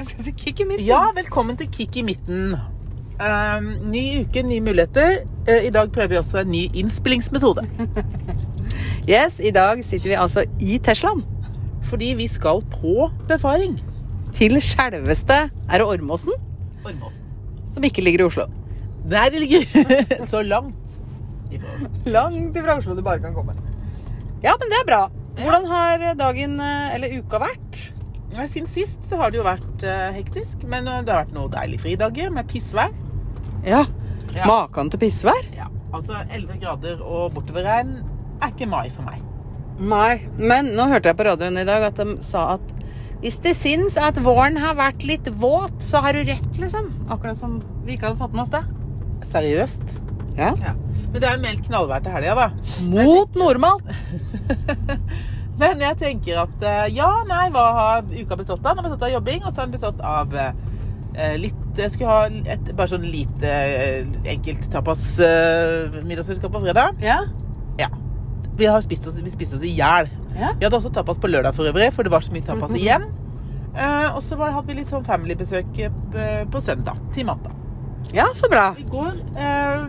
Nei, Kikk i midten. Ja, velkommen til Kikk i midten. Um, ny uke, nye muligheter. Uh, I dag prøver vi også en ny innspillingsmetode. Yes, I dag sitter vi altså i Teslaen. Fordi vi skal på befaring. Til selveste Er det Ormåsen? Ormåsen. Som ikke ligger i Oslo. Der det ligger så langt. Langt ifra Oslo du bare kan komme. Ja, men det er bra. Hvordan har dagen eh, eller uka vært? Siden sist så har det jo vært eh, hektisk, men eh, det har vært noen deilige fridager med pissvær. Ja. Ja. Maken til pissvær? Ja, altså 11 grader og bortoverregn er ikke mai for meg. Nei. Men nå hørte jeg på radioen i dag at de sa at hvis du syns at våren har vært litt våt, så har du rett, liksom. Akkurat som vi ikke hadde fått med oss det. Seriøst. Ja. Ja. Men det er jo meldt knallvær til helga, da. Mot normalt. Men jeg tenker at eh, ja, nei, hva har uka bestått av? Den har bestått av jobbing, og så har den bestått av eh, litt Jeg skulle ha et bare sånn lite eh, enkelt tapas eh, på fredag. Ja. Ja. Vi har spist oss, vi spiste oss i hjel. Ja. Vi hadde også tapas på lørdag for øvrig, for det var så mye tapas igjen. Eh, og så var- hadde vi litt sånn family-besøk eh, på søndag til mandag. ja, så bra. I går eh,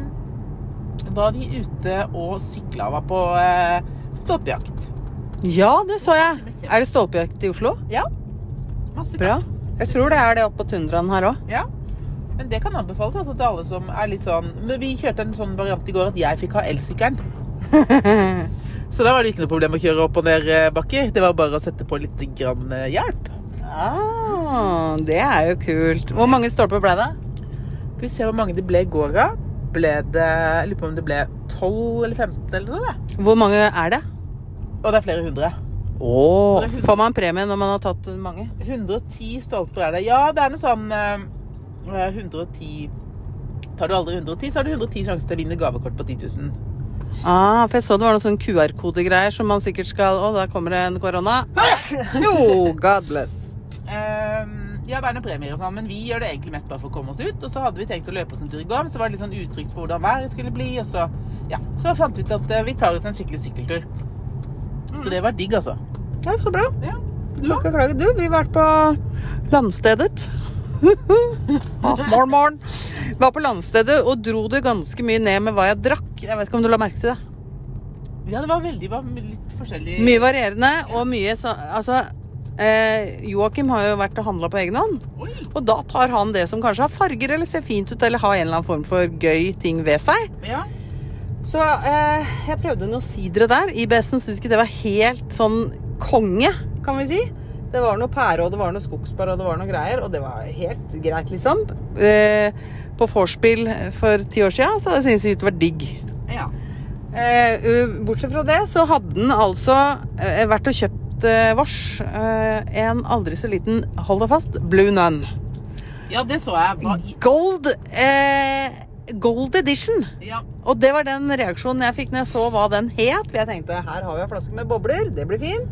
var vi ute og sykla og var på eh, stolpejakt. Ja, det så jeg. Er det stolpejakt i Oslo? Ja. Masse Bra. Jeg tror det er det oppe på tundraen her òg. Ja. Men det kan anbefales altså, til alle som er litt sånn Men vi kjørte en sånn variant i går at jeg fikk ha elsykkelen. Så da var det ikke noe problem å kjøre opp og ned eh, bakker. Det var bare å sette på litt grann eh, hjelp. Ah, det er jo kult. Hvor mange stolper ble det? Skal vi se hvor mange det ble i går, da. Ble det Jeg lurer på om det ble 12 eller 15 eller noe. da. Hvor mange er det? Og det er flere hundre. Oh. får man premie når man har tatt mange? 110 stolper er det. Ja, det er noe sånn eh, 110 Tar du aldri 110, så har du 110 sjanser til å vinne gavekort på 10 000. Ah, for jeg så det var noen sånn QR-kodegreier som man sikkert skal Å, der kommer det en korona. Jo, God bless. Um, ja, det er noen premier og sånn, men vi gjør det egentlig mest bare for å komme oss ut. Og så hadde vi tenkt å løpe oss en tur i går, men så var det litt sånn utrygt for hvordan været skulle bli. Og så, ja, så fant vi ut at eh, vi tar oss en skikkelig sykkeltur. Så det var digg, altså. Ja, så bra. Ja. Du har ikke klaget, du. Vi har vært på landstedet. ah, morgen, morgen. Var på landstedet og dro det ganske mye ned med hva jeg drakk. Jeg vet ikke om du la merke til det? ja, det var veldig var litt forskjellig. Mye varierende og mye så Altså, eh, Joakim har jo vært og handla på egen hånd. Oi. Og da tar han det som kanskje har farger eller ser fint ut eller har en eller annen form for gøy ting ved seg. Ja. Så eh, jeg prøvde noe sidre der. IBS-en syntes ikke det var helt sånn konge, kan vi si. Det var noe pære, og det var noe skogsbær, og det var noe greier. Og det var helt greit, liksom. Eh, på vorspiel for ti år siden så syntes jeg det var digg. ja. Eh, bortsett fra det så hadde den altså vært og kjøpt vars. eh, en aldri så liten, hold deg fast, Blue Nun. Ja, det så jeg. Hva Gold eh, Gold edition. Ja. Og det var den reaksjonen jeg fikk når jeg så hva den het. For jeg tenkte her har vi en flaske med bobler, det blir fint.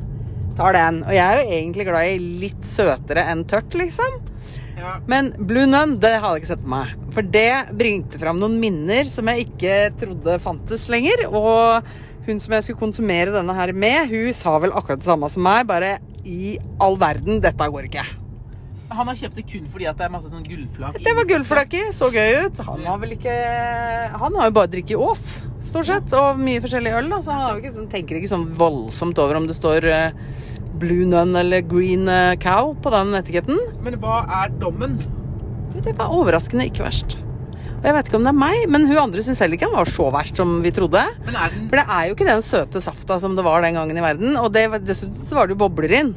Tar den. Og jeg er jo egentlig glad i litt søtere enn tørt, liksom. ja. Men Blue Nun, det hadde jeg ikke sett for meg. For det bringte fram noen minner som jeg ikke trodde fantes lenger. Og hun som jeg skulle konsumere denne her med, hun sa vel akkurat det samme som meg. Bare i all verden, dette går ikke. Han har kjøpt det kun fordi at det er masse sånn gullflak Det var gullflak i, så gøy ut. Han har vel ikke Han har jo bare drikket Ås, stort sett. Og mye forskjellig øl, da. Så han har ikke, sånn- tenker ikke sånn voldsomt over om det står eh, Blue Nun eller Green eh, Cow på den etiketten. Men hva er dommen? Det var overraskende ikke verst. Og jeg vet ikke om det er meg, men hun andre syns heller ikke han var så verst som vi trodde. Men er den For det er jo ikke den søte safta som det var den gangen i verden. Og det, dessuten så var det jo bobler inn.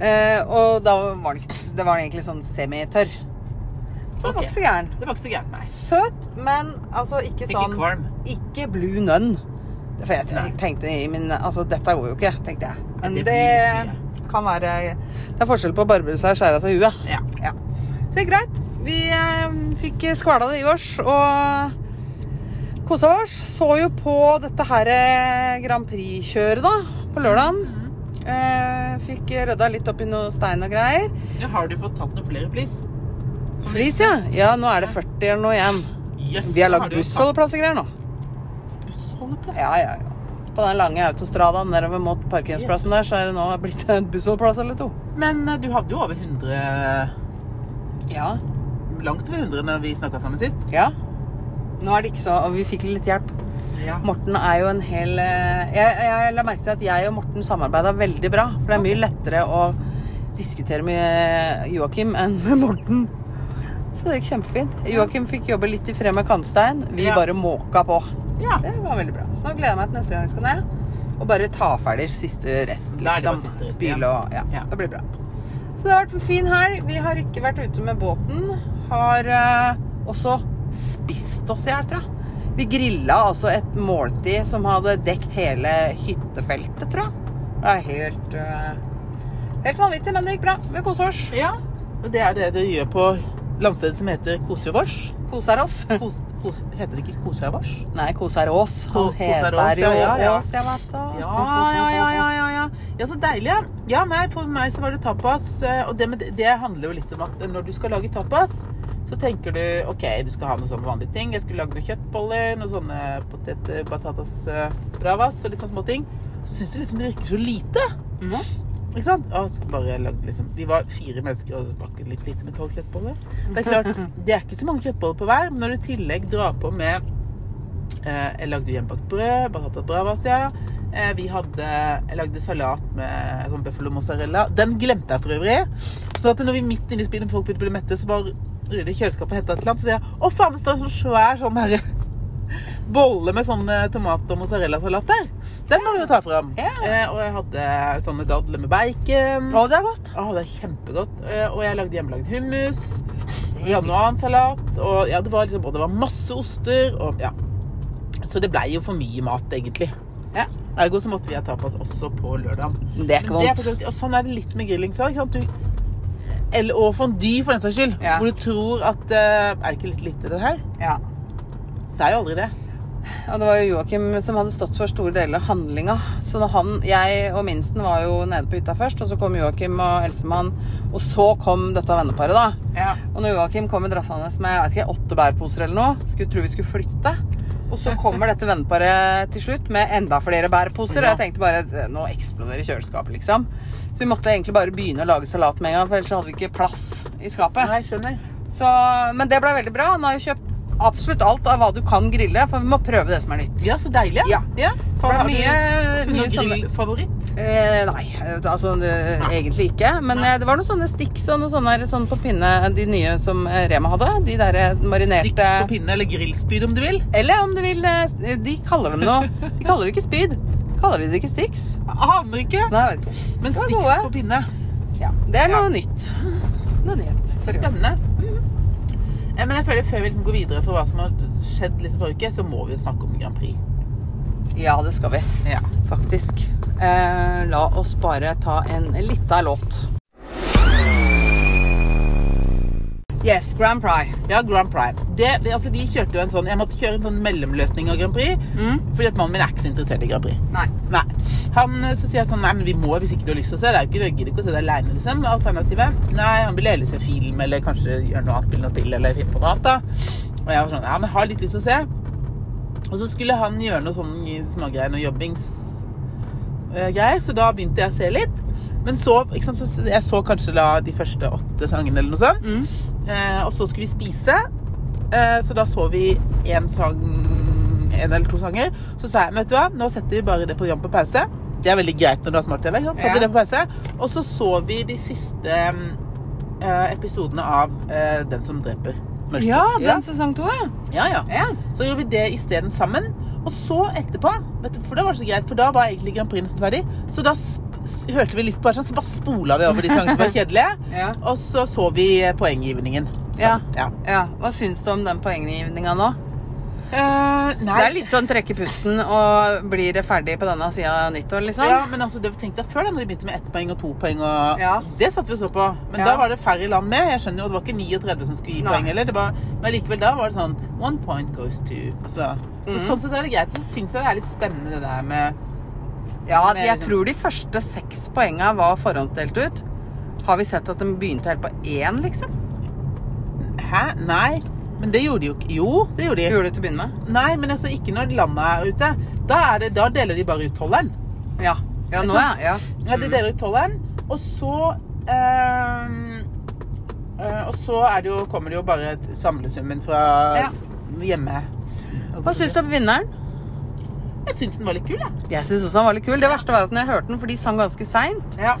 Eh, og da var den, det var den egentlig sånn semitørr. Så det var ikke så gæren. Det var ikke så gæren, nei. Søt, men altså ikke Ikke sånn kvalm. Ikke blue nun. For jeg tenkte i min Altså, dette går jo ikke, tenkte jeg. Men Det det, kan være Det er forskjell på å barbere seg og skjære av seg huet. Ja. Ja. Så det er greit. Vi eh, fikk skvala det i oss og kosa oss. Så jo på dette her eh, Grand Prix-kjøret, da, på lørdagen. Eh, fikk rydda litt opp i noe stein og greier. Ja, har du fått tatt noen flere flis? Flis, ja. Ja, nå er det 40 eller noe igjen. Yes, Vi har lagd bussholdeplass og greier nå. Bussholdeplass? Ja, ja, ja. På den lange autostradaen nedover mot parkeringsplassen der, så er det nå blitt en bussholdeplass eller to. Men eh, du hadde jo over 100 Ja. Langt over 100 når vi snakka sammen sist. Ja. Nå er det ikke så Og vi fikk litt hjelp. Ja. Morten er jo en hel eh, Jeg, jeg la merke til at jeg og Morten samarbeida veldig bra. For det er mye lettere å diskutere med Joakim enn med Morten. Så det gikk kjempefint. Joakim fikk jobbe litt i fred med kantstein. Vi Ja. bare måka på. Ja. Det var veldig bra. Så nå gleder jeg meg til neste gang vi skal ned. Og bare ta ferdig siste rest, liksom. Spyle og Ja, Ja. det blir bra. Så det har vært en fin helg. Vi har ikke vært ute med båten. Har uh, også spist oss i hjel, tror jeg. Vi grilla altså et måltid som hadde dekt hele hyttefeltet, tror jeg. Det er helt eh, Helt vanvittig, men det gikk bra. Vi koser oss. ja. Og det er det dere gjør på landstedet som heter Kosjevårs. Koser. Kos, kos, heter det ikke Kosjevårs? Nei, Koserås. Ko- Han heter Koserås, jo ja, ja, ja. Ås, jeg vet da. Ja, ja, ja, ja, ja, ja. Så deilig. ja. Ja, nei, for meg så var det tapas. eh, Og det, med, det handler jo litt om at når du skal lage tapas, så tenker du OK, du skal ha noen sånne vanlige ting. Jeg skulle lage noen kjøttboller, noen sånne poteter, batatas eh, bravas og litt sånne småting. Så syns du liksom det virker så lite. Mhm. Ikke sant? Og lagde liksom Vi var fire mennesker og bakket litt lite med tolv kjøttboller. Det er klart, det er ikke så mange kjøttboller på hver, men når du i tillegg drar på med eh, Jeg lagde hjemmebakt brød, batata bravas, ja. Eh, vi hadde Jeg lagde salat med sånn buffalo mozzarella. Den glemte jeg for øvrig. Så at når vi midt inne i spillet folk begynte å bli mette, så var Rudi i kjøleskapet og hente et eller annet. Så sier jeg å faen, det står en sånn svær sånn herre bolle med sånn eh, tomat- og mozzarellasalat der. Den må vi jo ta fram. Ja. Eh, og jeg hadde sånne dadler med bacon. Å, det er godt. Å, det er kjempegodt. Eh, Og jeg lagde hjemmelagd hummus. Vi hadde noe annet salat. Og, ja, det var liksom, og det var masse oster. Og, ja. Så det blei jo for mye mat, egentlig. Ja. Ergo så måtte vi ha tapas også på lørdag. Det er ikke vondt. og sånn er det litt med grillings òg. Eller og fondy, for den saks skyld. Ja. Hvor du tror at uh, Er det ikke litt lite, det her? Ja. Det er jo aldri det. Og det var jo Joakim som hadde stått for store deler av handlinga. Så når han, jeg og minsten var jo nede på hytta først, og så kom Joakim og Elsemann. Og så kom dette venneparet, da. Ja. Og når Joakim kommer drassende med jeg vet ikke, åtte bærposer eller noe, skulle tro vi skulle flytte. Og så kommer dette venneparet til slutt med enda flere bærposer. Og jeg tenkte bare nå eksploderer kjøleskapet, liksom. Så vi måtte egentlig bare begynne å lage salat med en gang, for ellers hadde vi ikke plass i skapet. Nei, skjønner. Så, men det ble veldig bra. Han har jo kjøpt absolutt alt av hva du kan grille, for vi må prøve det som er nytt. Ja, så deilig. Ja. ja. Så har du mye noen grillfavoritt? eh, Nei, altså nei. egentlig ikke. Men nei. det var noen sånne sticks og noe sånne, sånn på pinne, de nye som eh, Rema hadde. De der eh, marinerte Sticks på pinne eller grillspyd, om du vil. Eller om du vil eh, De kaller dem noe. De kaller det ikke spyd. Kaller de det ikke sticks? Aner ikke. Nei, jeg vet ikke. Men sticks gode. på pinne. Ja, det er Ja. noe nytt. Noe nytt. Så spennende. Eh, Men jeg føler før vi liksom går videre for hva som har skjedd liksom forrige uke, så må vi snakke om Grand Prix. Ja, det skal vi. Ja. Faktisk. Eh, la oss bare ta en lita låt. Yes, Grand Prix. ja, Grand Prix. Det, det, altså, vi kjørte jo en sånn Jeg måtte kjøre en sånn mellomløsning av Grand Prix. Mm. Fordi at mannen min er ikke så interessert i Grand Prix. Nei. Nei. Han, eh, så sier jeg sånn Nei, men vi må hvis ikke du har lyst til å se. Det er jo ikke, jeg gidder ikke å se det aleine, liksom. Alternativet. Nei, han ville heller se film, eller kanskje gjøre noe annet, spille noe spill, eller finne på noe annet, da. Og jeg var sånn Ja, men jeg har litt lyst til å se. Og så skulle han gjøre noe sånn smågreier, noe jobbings eh, greier, så da begynte jeg å se litt. Men så, ikke sant, så jeg så kanskje da de første åtte sangene eller noe sånt. Mm. Eh, og så skulle vi spise. Eh, så da så vi en sang En eller to sanger. Så sa jeg vet du hva, nå setter vi bare det programmet på pause. Det er veldig greit når du har smart-TV. Satte Ja. det på pause. Og så så vi de siste eh, episodene av eh, Den som dreper mørket. Ja, den sesong to, ja. ja, ja. ja. Så gjorde vi det isteden sammen. Og så etterpå, vet du, for det var så greit, for da var egentlig Grand Prix nesten ferdig. Så da hørte vi litt på her, så bare spola vi over de sangene som var kjedelige. Ja. Og så så vi poenggivningen. Så, Ja. ja. ja. Hva syns du om den poenggivninga nå? Uh. Det er litt sånn trekke pusten og blir det ferdig på denne sida av nyttår, liksom? Ja, men altså, det tenkte jeg før da, når de begynte med ett poeng og to poeng. Og Ja. Det satt vi og så på. Men Ja. da var det færre land med. Jeg skjønner jo, Det var ikke 39 som skulle gi Nei. poeng heller. Det var, men likevel da var det sånn One point goes to altså, Så mm. Sånn sett er det greit. Så syns jeg det er litt spennende det der med Ja, jeg liksom- tror de første seks poenga var forhåndsdelt ut. Har vi sett at de begynte helt på én, liksom? Hæ? Nei. Men det gjorde de jo ikke. Jo, det gjorde de. Gjorde de til å begynne med? Nei, men altså ikke når landet er ute. Da, er det, da deler de bare ut tolleren. Ja. Ja, nå, ja. ja. Ja, de deler ut tolleren, og så øh, øh, Og så er det jo, kommer det jo bare samlesummen fra Ja. hjemme. Hva syns du om vinneren? Jeg syns den var litt kul, jeg. Jeg syns også den var litt kul. Det verste var at når jeg hørte den, for de sang ganske seint, Ja.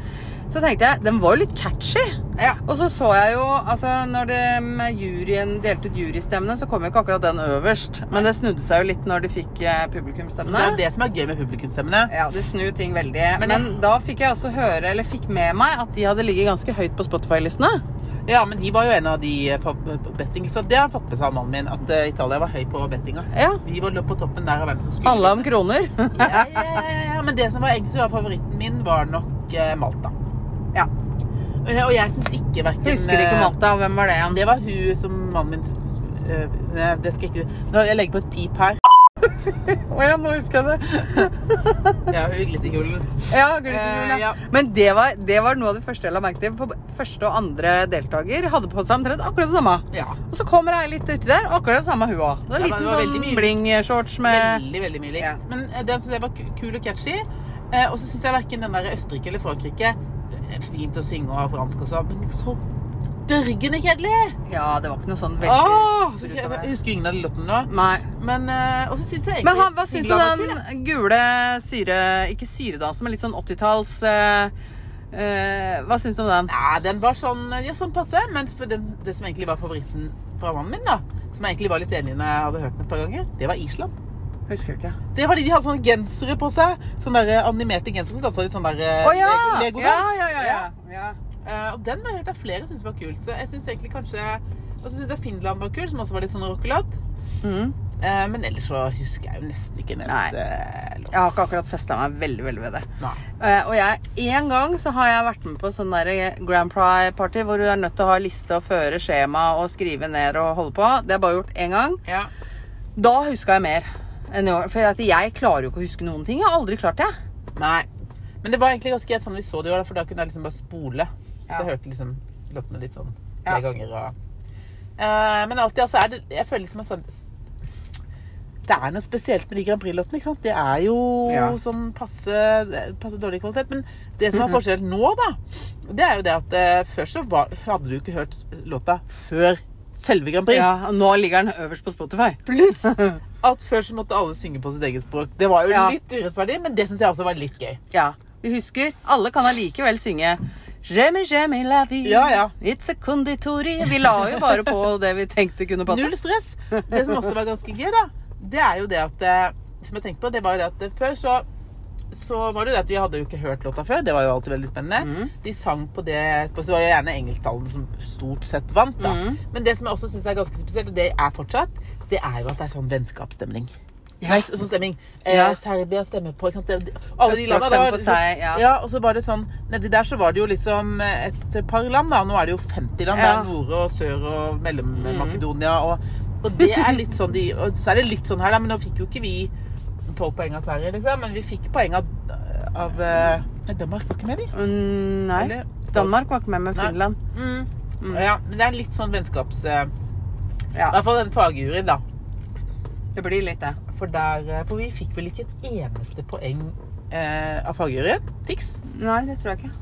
så tenkte jeg den var jo litt catchy. ja. Og så så jeg jo, altså når de med juryen delte ut jurystemmene, så kom jo ikke akkurat den øverst. Men det snudde seg jo litt når de fikk publikumstemmene Det er det som er gøy med publikumsstemmene. Ja, det snur ting veldig. Men Men, da fikk jeg også høre, eller fikk med meg, at de hadde ligget ganske høyt på Spotify-listene. Ja, men de var jo en av de eh, på betting, så det har fått med seg mannen min, at eh, Italia var høy på bettinga. Ja. De var på toppen der av hvem som skulle Handla om kroner. ja, ja, ja, ja, men det som var egentlig var favoritten min, var nok eh, Malta. ja. Og jeg syns ikke verken Husker ikke Malta. Hvem var det? Det var hun som mannen min Det skal jeg ikke Jeg legger på et pip her. Å ja, nå husker jeg det. Ja, glitterkjolen. Ja, glitterkjole, Eh, ja. Men det var, det var noe av det første jeg la merke til. For første og andre deltaker hadde på seg omtrent akkurat det samme. Ja. Og så kommer ei litt uti der, akkurat det samme hun òg. Ja, en liten sånn bling-shorts med Veldig, veldig mye likt. Men eh, den syns jeg var kul og catchy. Eh, og så syns jeg verken den der Østerrike eller Frankrike eh, Fint å synge og ha fransk og sånn, men så dørgende kjedelig! Ja, det var ikke noe sånn veldig Åh, så jeg, husker ingen av de låtene nå. Nei. Men øh, Og så syns jeg egentlig Men han, hva syns du var om kul, jeg. den gule syre... Ikke syredansen, men litt sånn 80-talls eh, eh, Hva syns du om den? Nei, den var sånn, ja, sånn passe. Men den, det som egentlig var favoritten fra mannen min, da, som jeg egentlig var litt enig i når jeg hadde hørt den et par ganger, det var Island. Husker ikke. Det var de de hadde sånne gensere på seg. Sånne der animerte gensere som dansa litt sånn der eh, Å ja! Legodans. Ja, ja, ja, ja. ja. Eh, og den har jeg hørt at flere syns var kult. Så jeg syns egentlig kanskje Og så syns jeg Finland var kul, som også var litt sånn rockelåt. Mhm. Eh, men ellers så husker jeg jo nesten ikke neste låt. Jeg har ikke akkurat festa meg veldig veldig ved det. Nei. Eh, og jeg, en gang så har jeg vært med på sånn der Grand Prix-party hvor du er nødt til å ha liste og føre skjema og skrive ned og holde på. Det har jeg bare gjort én gang. Ja. Da huska jeg mer. For at jeg klarer jo ikke å huske noen ting. Jeg har aldri klart det. Nei. Men det var egentlig ganske greit sånn vi så det i år, for da kunne jeg liksom bare spole. Så jeg hørte liksom låtene litt sånn flere ganger. Og, uh, men alltid altså er det Jeg føler liksom at det er noe spesielt med de Grand Prix-låtene. ikke sant? Det er jo Ja. sånn passe, passe dårlig kvalitet. Men det som er forskjellen nå, da, det er jo det at uh, før så var, hadde du ikke hørt låta før selve Grand Prix. Ja, og Nå ligger den øverst på Spotify. Pluss at før så måtte alle synge på sitt eget språk. Det var jo Ja. litt urettferdig, men det syns jeg også var litt gøy. Ja, vi husker. Alle kan allikevel synge J'aime, j'aime la vie. Ja, ja. It's a conditori. Vi la jo bare på det vi tenkte kunne passe. Null stress. Det som også var ganske gøy, da, det er jo det at eh, Som jeg tenkte på, det var jo det at eh, før så så var det det at Vi hadde jo ikke hørt låta før. Det var jo alltid veldig spennende. Mm. De sang på det det var jo gjerne engelsktallene som stort sett vant. da. Mm. Men det som jeg også syns er ganske spesielt, og det er fortsatt, det er jo at det er sånn vennskapsstemning. Ja. Sånn stemming. Eh, Ja. Serbia stemmer på ikke sant? Alle de landene, stemmer det seg, ja. ja, og så var det sånn Nedi der så var det jo liksom et par land, da. Nå er det jo 50 land. Ja. Det er Nord- og Sør- og Mellom-Makedonia. Og, og det er litt sånn de Og så er det litt sånn her, da. Men nå fikk jo ikke vi tolv poeng av Sverige, liksom. Men vi fikk poeng av, av eh, Nei, Danmark var ikke med, de. Mm, nei. Eller- Danmark var ikke med, men Finland. Mm. Ja, men det er litt sånn vennskaps... eh, I hvert fall den fagjuryen, da. det blir litt det. For der eh, For vi fikk vel ikke et eneste poeng eh, av fagjuryen? Tix? Nei, det tror jeg ikke.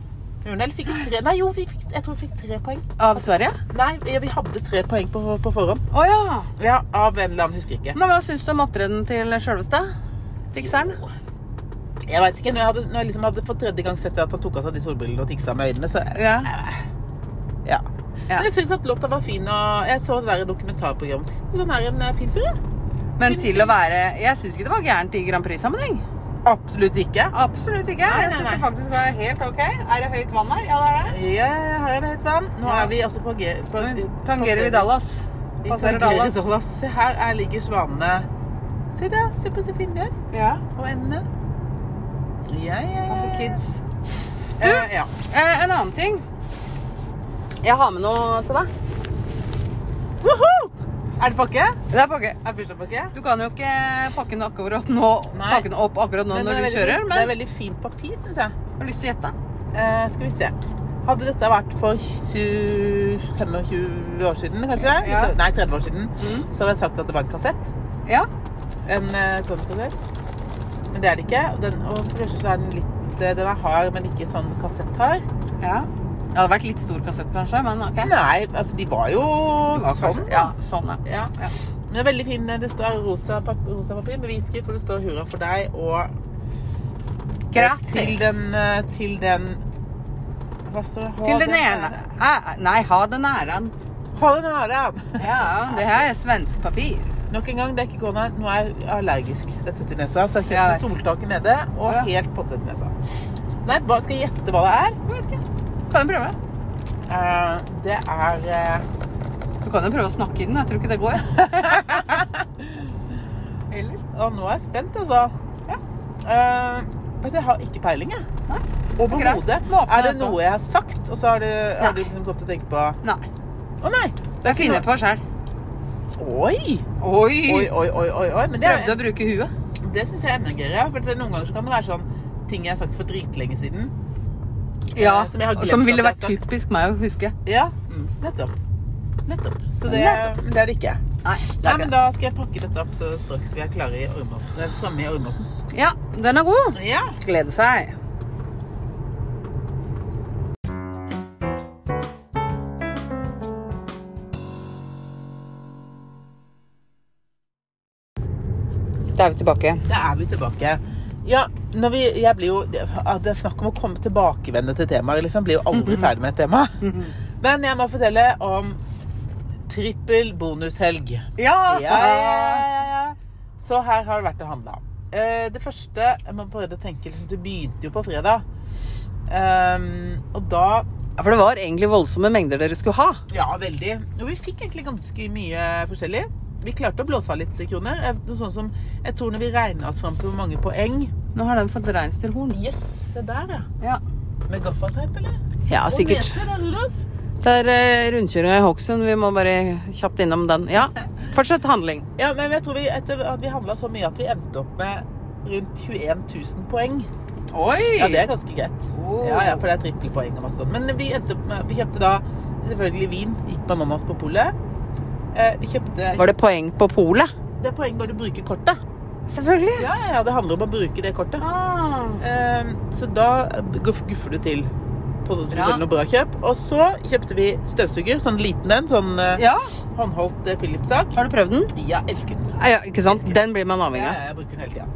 Eller fikk vi tre? Nei, jo, vi fikk, jeg tror vi fikk tre poeng. Av Sverige? Nei, vi hadde tre poeng på, på forhånd. Å ja. Ja, Av en eller annen, husker jeg ikke. Men hva syns du om opptredenen til sjølveste? Tikseren? Jeg vet ikke, Når jeg, hadde, når jeg liksom hadde for tredje gang sett at han tok av seg de solbrillene og tiksa med øynene, så Ja. ja. Ja. Men jeg syns at låta var fin, og jeg så det der dokumentarprogrammet. Den er en eh, fin fyr, jeg. Men til å være Jeg syns ikke det var gærent i Grand Prix-sammenheng. Absolutt ikke. Absolutt ikke. Nei, Jeg nei, syns det faktisk var helt ok. Er det høyt vann her? Ja, det er det. Ja, her er det høyt vann. Nå er vi altså på, G på Tangerer vi Dallas. Passerer Dallas. Dallas. Se her er, ligger svanene. Se der, se på så fine de er. Ja. Og endene. Ja, ja, ja. For kids. Du? Eh, ja. Eh, en annen ting. Jeg har med noe til deg. Woohoo! Er det pakke? Det er pakke. Er det bursdagspakke? Du kan jo ikke pakke den akkurat nå, pakke den opp akkurat nå når du veldig kjører, Men Det er veldig fint papir, syns jeg. har lyst til å gjette. Eh, skal vi se. Hadde dette vært for 20, 25 år siden, kanskje? Ja. Nei, 30 år siden. Mm. Så hadde jeg sagt at det var en kassett. Ja. En eh, sånn kassett. Men det er det ikke. Den, og for det første så er den litt Den er hard, men ikke sånn kassetthard. ja. Det hadde vært litt stor kassett, kanskje, men ok. Nei, altså de var jo var sånn. kanskje- Ja, sånn, ja. Ja. Ja. Men det er veldig fin. Det står rosa, pap rosa papir med hvitskrift, hvor det står 'Hurra for deg' og Gratis. til den eh, Til den Hva står det? Ha Til den den ene. Eh, Nei, ha den æren. Ha den æren! Ja, det her er svensk papir. Nok en gang, det er ikke korona. Nå er jeg allergisk dette til nesa. Så jeg kjøper soltaket nede og helt pottet nesa. Nei, bare skal jeg gjette hva det er? Jeg vet ikke. Kan du prøve? Uh, det er uh... Du kan jo prøve å snakke i den. Jeg tror ikke det går. Eller? Og nå er jeg spent, altså. Ja. Uh, vet du, jeg har ikke peiling, jeg. Nei. Overhodet. Er det noe jeg har sagt, og så har du, har du liksom kommet til å tenke på Nei. Å nei! Så jeg finner på sjøl. Oi! Oi! Oi, oi, oi, oi, oi. Men det, Prøvde å bruke huet. det syns jeg er enda gøyere. For det, noen ganger så kan det være sånn ting jeg har sagt for dritlenge siden. Ja, som jeg har glemt som ville vært typisk meg å huske. Ja, Mm. nettopp. Nettopp. Så det, Nettopp. det er det ikke. Nei, det Nei, er men da skal jeg pakke dette opp så straks vi er klare i Ormåsen. Framme i Ormåsen. Ja, den er god. Ja. Glede seg. Da er vi tilbake. Da er vi tilbake. Ja, når vi, jeg blir jo at Det er snakk om å komme tilbakevende til temaer. liksom. Blir jo aldri ferdig med et tema. Men jeg må fortelle om trippel bonushelg. Ja! Ja, ja, ja. Så her har det vært å handle. Eh, det første Jeg må prøve å tenke liksom, Det begynte jo på fredag. Um, og da For det var egentlig voldsomme mengder dere skulle ha. Ja, veldig. Og vi fikk egentlig ganske mye forskjellig. Vi klarte å blåse av litt kroner. Sånn som, jeg tror når vi regna oss fram til hvor mange poeng Nå har den fått reinsdyrhorn. Yes, se der, ja. Ja. Med gaffateip, eller? ja, sikkert. Det er eh, rundkjøringa i Hokksund. Vi må bare kjapt innom den. Ja, fortsett handling. Ja, men jeg tror vi, etter at vi handla så mye at vi endte opp med rundt 21 000 poeng. Oi! Ja, det er ganske greit. Oh. Ja, ja, for det er trippelpoeng og masse sånn. Men vi, endte opp med, vi kjøpte da selvfølgelig vin. Gikk bananas på polet. Eh, vi kjøpte Var det poeng på polet? Det er poeng bare du bruker kortet. Selvfølgelig. Ja, ja, det handler om å bruke det kortet. Ah. Eh, så da guffer du til på selvfølgelig noe bra kjøp. Og så kjøpte vi støvsuger, sånn liten en, sånn eh, Ja, håndholdt eh, Philips-sak. har du prøvd den? Ja, elsker den. Ja, ikke sant? Den blir man avhengig av. ja, jeg bruker den hele tida.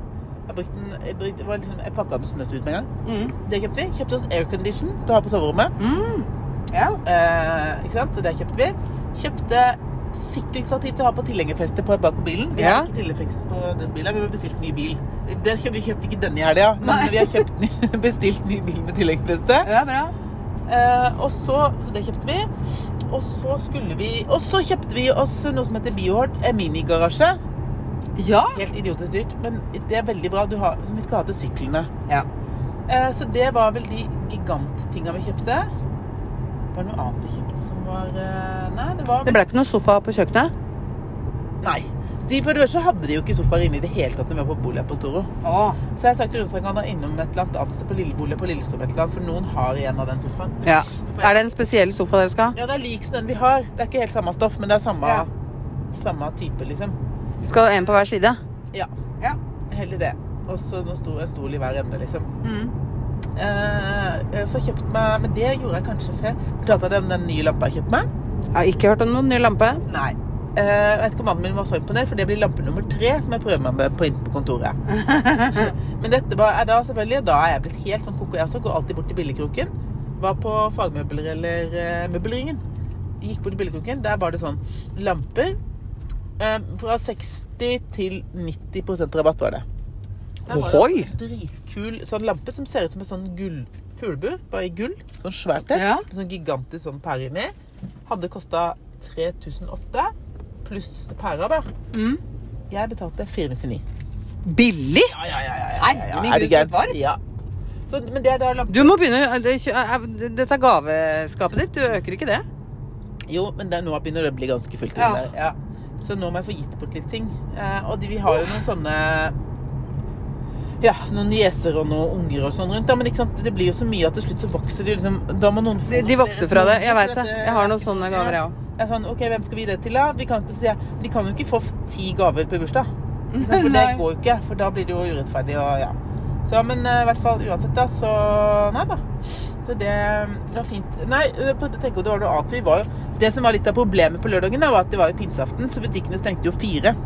Jeg, brukte den, jeg, brukte, var liksom, jeg pakka den nesten ut med en gang. Mm. Det kjøpte vi. Kjøpte oss aircondition til å ha på soverommet. Mm. Ja. Eh, ikke sant? Det kjøpte vi. Kjøpte sykkelstativ til å ha på tilhengerfeste på bak på bilen. Vi Ja. har ikke tilhengerfeste på den bilen. Vi har bestilt ny bil. Det, vi kjøpte ikke denne i helga, men Nei. vi har kjøpt, bestilt ny bil med tilhengerfeste. ja, bra. Eh, og så, så det kjøpte vi. Og så skulle vi Og så kjøpte vi oss noe som heter Biohord, en minigarasje. Ja. Helt idiotisk dyrt, men det er veldig bra. Du har, som vi skal ha til syklene. ja. Uh, så det var vel de giganttinga vi kjøpte. Var det noe annet vi kjøpte som var eh, Nei, det var Det ble ikke noe sofa på kjøkkenet? Nei. De på så hadde de jo ikke sofaer inne i det hele tatt når vi var på boligen på Storo. Åh. Så jeg har sagt til Rune at han er innom et eller annet sted på Lillebolig på Lillestrøm et eller annet, for noen har igjen av den sofaen. Ja. Er det en spesiell sofa dere skal ha? Ja, det er lik den vi har. Det er ikke helt samme stoff, men det er samme, Ja. samme type, liksom. Skal en på hver side? Ja. Ja. Heller det. Og så nå stor en stol i hver ende, liksom. Mm. Eh, så kjøpte meg Men det gjorde jeg kanskje før. Fortalte jeg deg om den nye lampa jeg kjøpte meg? Jeg har ikke hørt om noen ny lampe. Nei. Eh, jeg vet ikke om mannen min var så imponert, for det blir lampe nummer tre som jeg prøver meg med på, på kontoret. Men dette var, er da selvfølgelig, og da er jeg blitt helt sånn koko. Jeg også går alltid bort til Billigkroken. Var på fagmøbler eller eh, møbelringen. Gikk bort til Billigkroken. Der var det sånn lamper. eh, fra 60 til 90 rabatt var det. Der var det en dritkul sånn lampe som ser ut som en sånn gull fuglebur, bare i gull. Sånn svært et. Ja. Sånn gigantisk sånn pære inni. Hadde kosta 3008 pluss pæra, da. Mm. Jeg betalte 499. Billig? Ja, ja, ja. ja, ja, Herregud, ja. Er for. Ja. Så, men det er da lampe... Du må begynne er- Dette er gaveskapet ditt. Du øker ikke det? Jo, men det, nå begynner det å bli ganske fullt. Ja. Ja. Ja. Så nå må jeg få gitt bort litt ting. Eh, og de, vi har jo noen sånne ja, noen nieser og noen unger og sånn rundt. Ja, men det blir jo så mye at til slutt så vokser de liksom Da må noen få De, de vokser fra det. Jeg veit det. Jeg har noen sånne gaver, jeg òg. Jeg er sånn, ok, Hvem skal vi gi det til, da? Vi kan ikke si, de kan jo ikke få ti gaver på bursdag. For det går jo ikke, for da blir det jo urettferdig. og ja. Så, Men eh, i hvert fall uansett, da, så Nei da. Så det, det var fint. Nei, tenk på det var noe annet. Vi var jo, det som var litt av problemet på lørdagen, da, var at det var jo pinseaften, så butikkene stengte jo fire.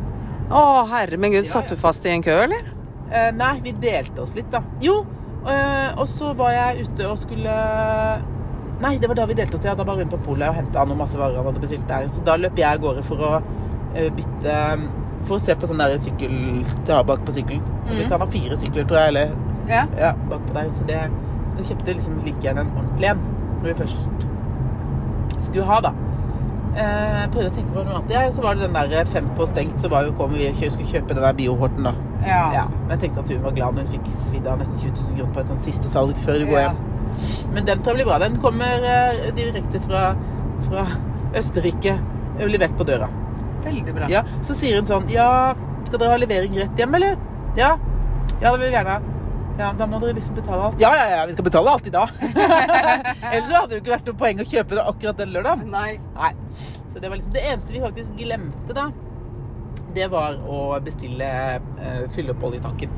Å, herre min gud. Ja, Satt du fast i en kø, eller? Eh, nei, vi delte oss litt, da. Jo, eh, og så var jeg ute og skulle Nei, det var da vi delte oss. Ja, da var hun på polet og henta noen masse varer han hadde bestilt der. Så da løp jeg av gårde for å eh, bytte For å se på sånn der sykkel til å ha bak på sykkelen. Så Vi Mhm. kan ha fire sykler, tror jeg, eller Ja. ja, bak på deg. Så det Jeg kjøpte liksom like gjerne en ordentlig en når vi først skulle ha, da. Eh, Jeg prøvde å tenke på noe annet. Ja, så var det den der fem på stengt, så var jo kom vi og skulle kjøpe den der Biohorten, da. Ja, men jeg tenkte at hun var glad når hun fikk svidd av nesten 20 000 kroner på et sånt siste salg før du går Ja. hjem. Men den tror jeg blir bra. Den kommer eh, direkte fra, fra Østerrike. Levert på døra. Veldig bra. Ja, så sier hun sånn Ja, skal dere ha levering rett hjem, eller? Ja. Ja, det vil vi gjerne ha. Ja, da må dere liksom betale alt. Ja, ja, ja, vi skal betale alt i dag. Ellers hadde det jo ikke vært noe poeng å kjøpe det akkurat den lørdagen. Nei. Nei. Så det var liksom det eneste vi faktisk glemte, da. Det var å bestille uh, fylle opp oljetanken.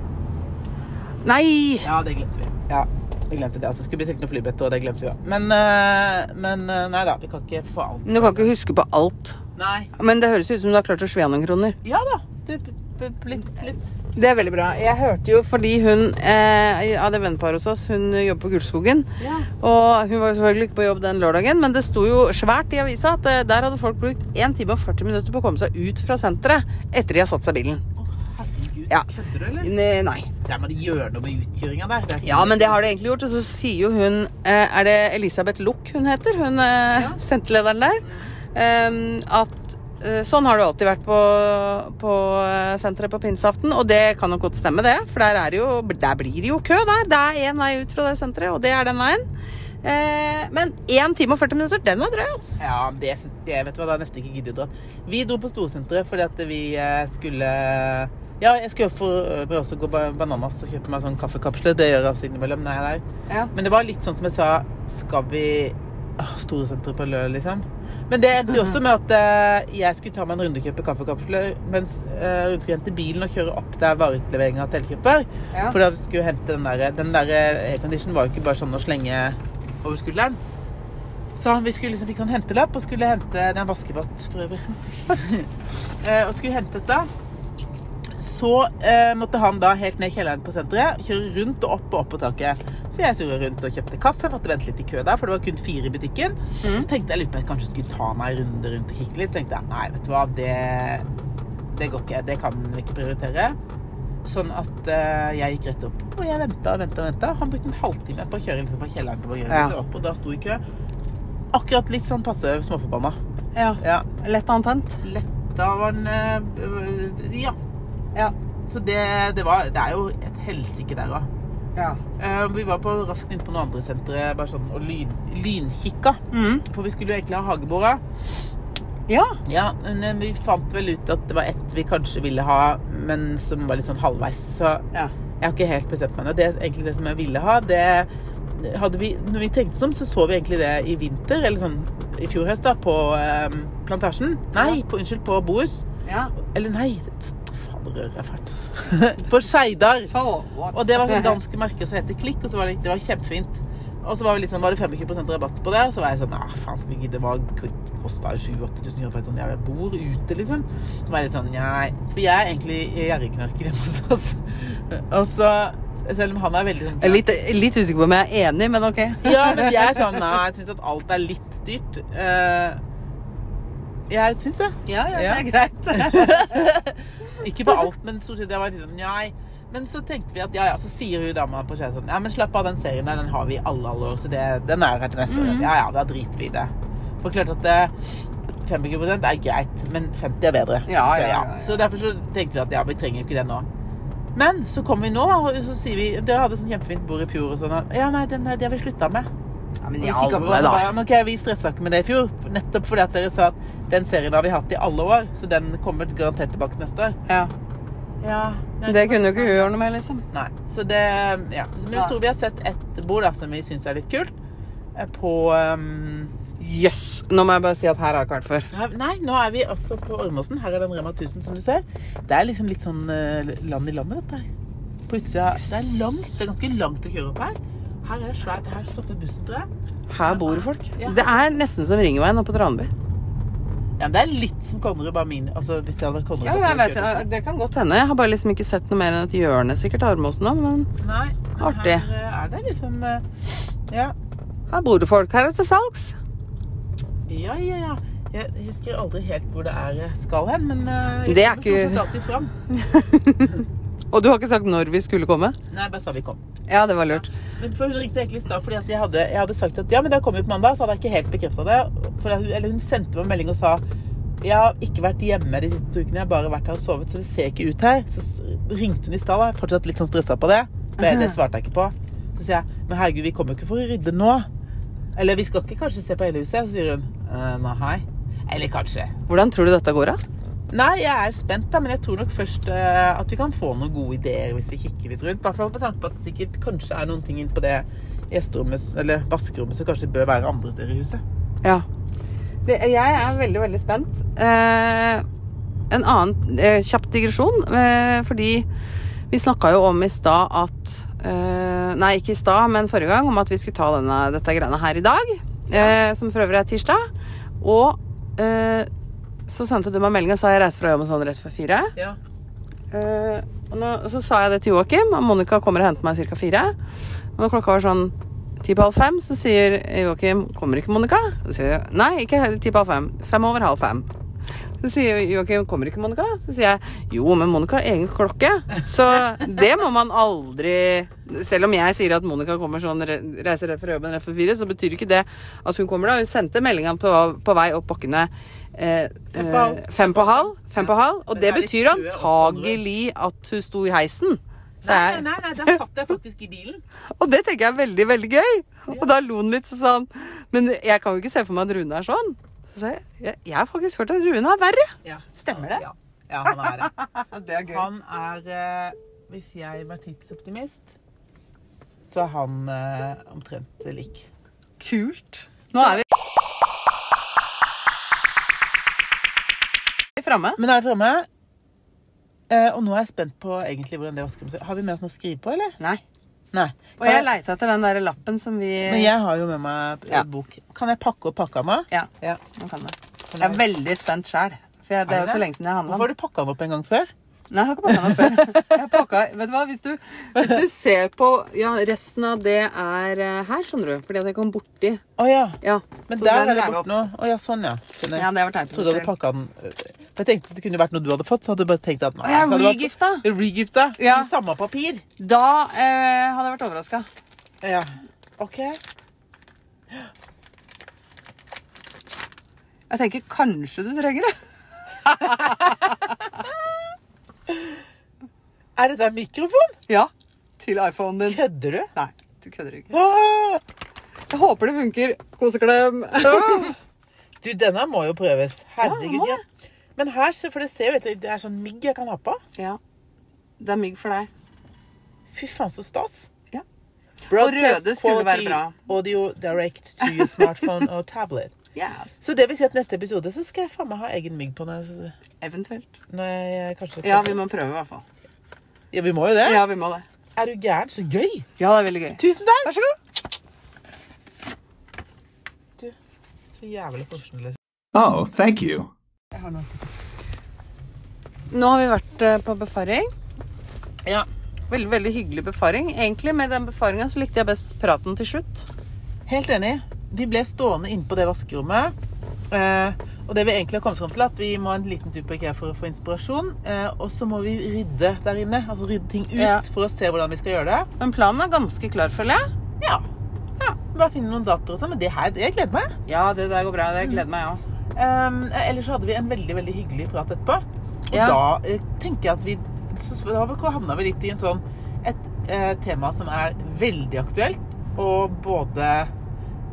Nei! Ja, det glemte vi. Ja, vi glemte det. Altså, skulle bestilt noe flybilletter, og det glemte vi òg. Men, uh, men uh, nei da, vi kan ikke få alt. Men Du kan ikke huske på alt. Nei. Men det høres ut som du har klart å svea noen kroner. Ja da. B- litt, litt. Det er veldig bra. Jeg hørte jo fordi hun eh, av det venneparet hos oss, hun jobber på Gullskogen. Ja. Og hun var selvfølgelig ikke på jobb den lørdagen, men det sto jo svært i avisa at eh, der hadde folk brukt 1 time og 40 minutter på å komme seg ut fra senteret etter de har satt seg i bilen. Å, herregud. Ja. Kødder du, eller? Ne- Nei. Ja, men det gjør noe med utkjøringa der. Det Ja, men det har det egentlig gjort. Og så sier jo hun eh, Er det Elisabeth Luck hun heter? Hun eh, Ja. senterlederen der. at sånn har det alltid vært på, på eh, senteret på pinseaften. Og det kan nok godt stemme, det. For der, er jo, der blir det jo kø der. Det er én vei ut fra det senteret, og det er den veien. Eh, men 1 time og 40 minutter, den er drøy, ass. Ja, det, det vet hva, det er nesten ikke giddet å. Vi dro på Storsenteret fordi at vi eh, skulle Ja, jeg skulle for også gå ba- bananas og kjøpe meg sånn kaffekapsler. Det gjør jeg altså innimellom når jeg er der. Ja. Men det var litt sånn som jeg sa Skal vi Storesenteret på lørdag, liksom? Men det endte jo også med at eh, jeg skulle ta meg en runde og kjøpe kaffekapsler, mens eh, hun skulle hente bilen og kjøre opp der vareutleveringa til Elkjøp var. Ja. For da skulle hente den der Den der aircondition var jo ikke bare sånn å slenge over skulderen. Så vi skulle liksom fikk sånn hentelapp og skulle hente Det er en vaskebåt for øvrig. Eh, og skulle hente dette. Så eh, måtte han da helt ned i kjelleren på senteret kjøre rundt og opp og opp på taket. Så jeg surra rundt og kjøpte kaffe. Måtte vente litt i kø der, for det var kun fire i butikken. Mm. Så tenkte jeg litt på at jeg kanskje skulle ta meg en runde rundt og kikke litt. Så tenkte jeg nei, vet du hva, det, det går ikke. Det kan vi ikke prioritere. Sånn at uh, jeg gikk rett opp. Og jeg venta og venta venta. Han brukte en halvtime på å kjøre liksom fra kjelleren til Ja. opp, og da sto i kø. Akkurat litt sånn passe småforbanna. ja. Ja. Lett antent. Letta var den eh, Ja. Ja. Så det, det var Det er jo et helsike der òg. Ja. vi var på, raskt inn på noen andre sentre bare sånn, og lyd, lynkikka. Mm. For vi skulle jo egentlig ha hagebora. ja. Ja, men eh, vi fant vel ut at det var ett vi kanskje ville ha, men som var litt sånn halvveis. Så Ja. jeg har ikke helt bestemt meg ennå. Det er egentlig det som jeg ville ha. Det hadde vi, når vi tenkte oss om, så så vi egentlig det i vinter, eller sånn i fjor høst, da, på eh, Plantasjen. Nei, på, unnskyld, på Bohus. ja. Eller nei, jeg fælt. på Skeidar. Og det var sånn danske merker som heter Klikk, og så var det, det var kjempefint. Og så var, sånn, var det 25% rabatt på det, og så var jeg sånn Nei, faen, skal vi gidde? Det kosta 7000-8000 kroner for et sånt jævla bord ute, liksom? Så var jeg litt sånn nei. For jeg er egentlig gjerrigknarker hjemme hos oss. Og så, selv om han er veldig sånn litt, litt usikker på om jeg er enig, men ok. Ja, men jeg er sånn Nei, jeg syns at alt er litt dyrt. Uh, jeg syns det. Ja, ja, Ja. det er greit. Ikke på alt, men stort sett. Jeg var litt sånn, nei. Men så tenkte vi at ja, ja, så sier hun dama på Skei sånn Ja, men slapp av, den serien der, den har vi i alle alle år, så det, den er her til neste år. Ja ja, da driter vi i det. For klart at det, 25 er greit, men 50 er bedre. Ja, ja, ja. så derfor så tenkte vi at ja, vi trenger jo ikke det nå. Men så kommer vi nå, og så sier vi Dere hadde sånn kjempefint bord i fjor og sånn. Ja, nei, den, det har vi slutta med. Ja, men Og i vi kikket alle, da. bare, men okay, vi stressa ikke med det i fjor. Nettopp fordi at dere sa at den serien har vi hatt i alle år. Så den kommer garantert tilbake neste år. Ja. Ja, Det kunne jo ikke hun gjøre noe med, liksom. Nei. Så det Ja. Så men jeg tror vi har sett ett bord da, som vi syns er litt kult. eh, På um, Yes! Nå må jeg bare si at her har jeg ikke vært før. her, Nei, nå er vi også på Ormåsen. Her er den Rema 1000, som du ser. Det er liksom litt sånn eh, land i landet, dette her. På utsida Det er langt. Det er ganske langt å kjøre opp her. Her er det svært. Her stopper bussen, tror jeg. Her bor det folk. Ja. Det er nesten som Ringveien oppe på Tranby. Ja, men det er litt som Konnerud, bare min Altså hvis det hadde vært Konnerud Ja, jeg vet jeg, det. Det kan godt hende. Jeg har bare liksom ikke sett noe mer enn et hjørne sikkert av Armåsen nå, men. Nei. men Artig. Her eh, er det liksom eh, Ja. her bor det folk. Her er det til salgs. Ja, ja, ja. Jeg husker aldri helt hvor det er skal hen, men uh, jeg Det er ikke- alltid fram. Og du har ikke sagt når vi skulle komme? Nei, jeg bare sa vi kom. Ja, det var lurt. Men for Hun ringte egentlig i stad fordi jeg hadde, jeg hadde sagt at ja, men det kommer på mandag. Så hadde jeg ikke helt bekrefta det. For hun, eller hun sendte meg en melding og sa jeg har ikke vært hjemme de siste to ukene. Jeg har bare vært her og sovet, så det ser ikke ut her. Så ringte hun i stad. Fortsatt litt sånn stressa på det. Men det svarte jeg ikke på. Så sier jeg men herregud, vi kommer jo ikke for å rydde nå. Eller vi skal ikke kanskje se på hele huset? Så sier hun «Eh, nei. Eller kanskje. Hvordan tror du dette går, da? Nei, jeg er spent, da, men jeg tror nok først eh, at vi kan få noen gode ideer hvis vi kikker litt rundt. I hvert fall med tanke på at det sikkert kanskje er noen ting inn på det gjesterommet, eller vaskerommet som kanskje bør være andre steder i huset. Ja. Det, jeg er veldig, veldig spent. Eh, en annen eh, kjapp digresjon, eh, fordi vi snakka jo om i stad at eh, Nei, ikke i stad, men forrige gang, om at vi skulle ta denne, dette greiene her i dag. Eh, som for øvrig er tirsdag. Og eh, så sendte du meg melding og sa jeg reiser fra jobb sånn rett før fire. Ja. Uh, og nå, så sa jeg det til Joakim, og Monica kommer og henter meg ca. fire. Og når klokka var sånn ti på halv fem, så sier Joakim 'Kommer ikke Monica?' Så sier jeg nei, ikke ti på halv fem. Fem over halv fem. Så sier Joakim 'Kommer ikke Monica?' Så sier jeg 'Jo, men Monica har egen klokke'. Så det må man aldri Selv om jeg sier at Monica kommer sånn re- reiser rett fra jobben rett for fire, så betyr ikke det at hun kommer da. Hun sendte meldinga på, på vei opp bakkene eh, Fem på halv. eh, fem på halv. Fem på halv. Og det betyr antagelig at hun sto i heisen. Nei, nei, nei, der satt jeg faktisk i bilen. og det tenker jeg er veldig, veldig gøy. Og da lo han litt sånn. Men jeg kan jo ikke se for meg at Rune er sånn. Så sa jeg jeg, har faktisk hørt at Rune er verre. Ja. Stemmer det? Ja, ja han er det. Det er Han er eh, Hvis jeg var tidsoptimist, så er han eh, omtrent lik. Kult. Nå er vi framme. Men er framme. Eh, og nå er jeg spent på egentlig hvordan det vaskerommet ser Har vi med oss noe å skrive på, eller? Nei. Nei. Og jeg leita etter den der lappen som vi Men jeg har jo med meg eh, Ja. bok. Kan jeg pakke opp pakka mi? Ja, Ja. nå kan det. Jeg er veldig spent sjæl. For jeg, det er jo så lenge siden jeg handla. Hvorfor har du pakka den opp en gang før? Nei, jeg har ikke pakka den opp før. Jeg pakka, vet du hva, hvis du, hvis du ser på Ja, resten av det er eh, her, skjønner du. Fordi at jeg kom borti. Å ja. Ja. Men der er det borte nå. Å ja, sånn ja. Skjønner. Ja, det var Jeg du hadde pakka den øh, Jeg tenkte at det kunne vært noe du hadde fått, så hadde du bare tenkt at nei, ja, regifta. Regifta? Ja. I samme papir? Da eh, hadde jeg vært overraska. Ja. OK. Jeg tenker kanskje du trenger det. Er dette en mikrofon? Ja. Til iPhonen din. Kødder du? Nei, du kødder ikke. Jeg håper det funker. Koseklem. Du, denne må jo prøves. Herregud. må Ja, Men her, for det ser jo ut det er sånn mygg jeg kan ha på. Ja. Det er mygg for deg. Fy faen, så stas. Ja. Broadcast røde skulle være bra. Audio direct to your smartphone og tablet. Yes. Så det vil si at neste episode så skal jeg faen meg ha egen mygg på når Eventuelt. når jeg kanskje Ja, vi må prøve, i hvert fall. ja, vi må jo det. Ja, vi må det. Er du gæren? Så gøy. Ja, det er veldig gøy. Tusen takk. Vær så god. Du, Så jævlig profesjonell. Oh, thank you. Jeg har noe. Nå har vi vært eh, på befaring. Ja. Veldig, veldig hyggelig befaring. Egentlig med den befaringa så likte jeg best praten til slutt. Helt enig. Vi ble stående inne på det vaskerommet. Eh, og det vi egentlig har kommet fram til, er at vi må en liten tur på IKEA for å få inspirasjon. Eh, og så må vi rydde der inne. Altså rydde ting ut Ja. for å se hvordan vi skal gjøre det. Men planen er ganske klar, føler jeg. Ja. ja. Bare finne noen datoer og sånn. Men det her, det jeg gleder meg. Ja, det der går bra. Det gleder meg, ja. Um, ellers så hadde vi en veldig veldig hyggelig prat etterpå. Og Ja. da eh, tenker jeg at vi Da havna vi litt i en sånn et eh, tema som er veldig aktuelt, og både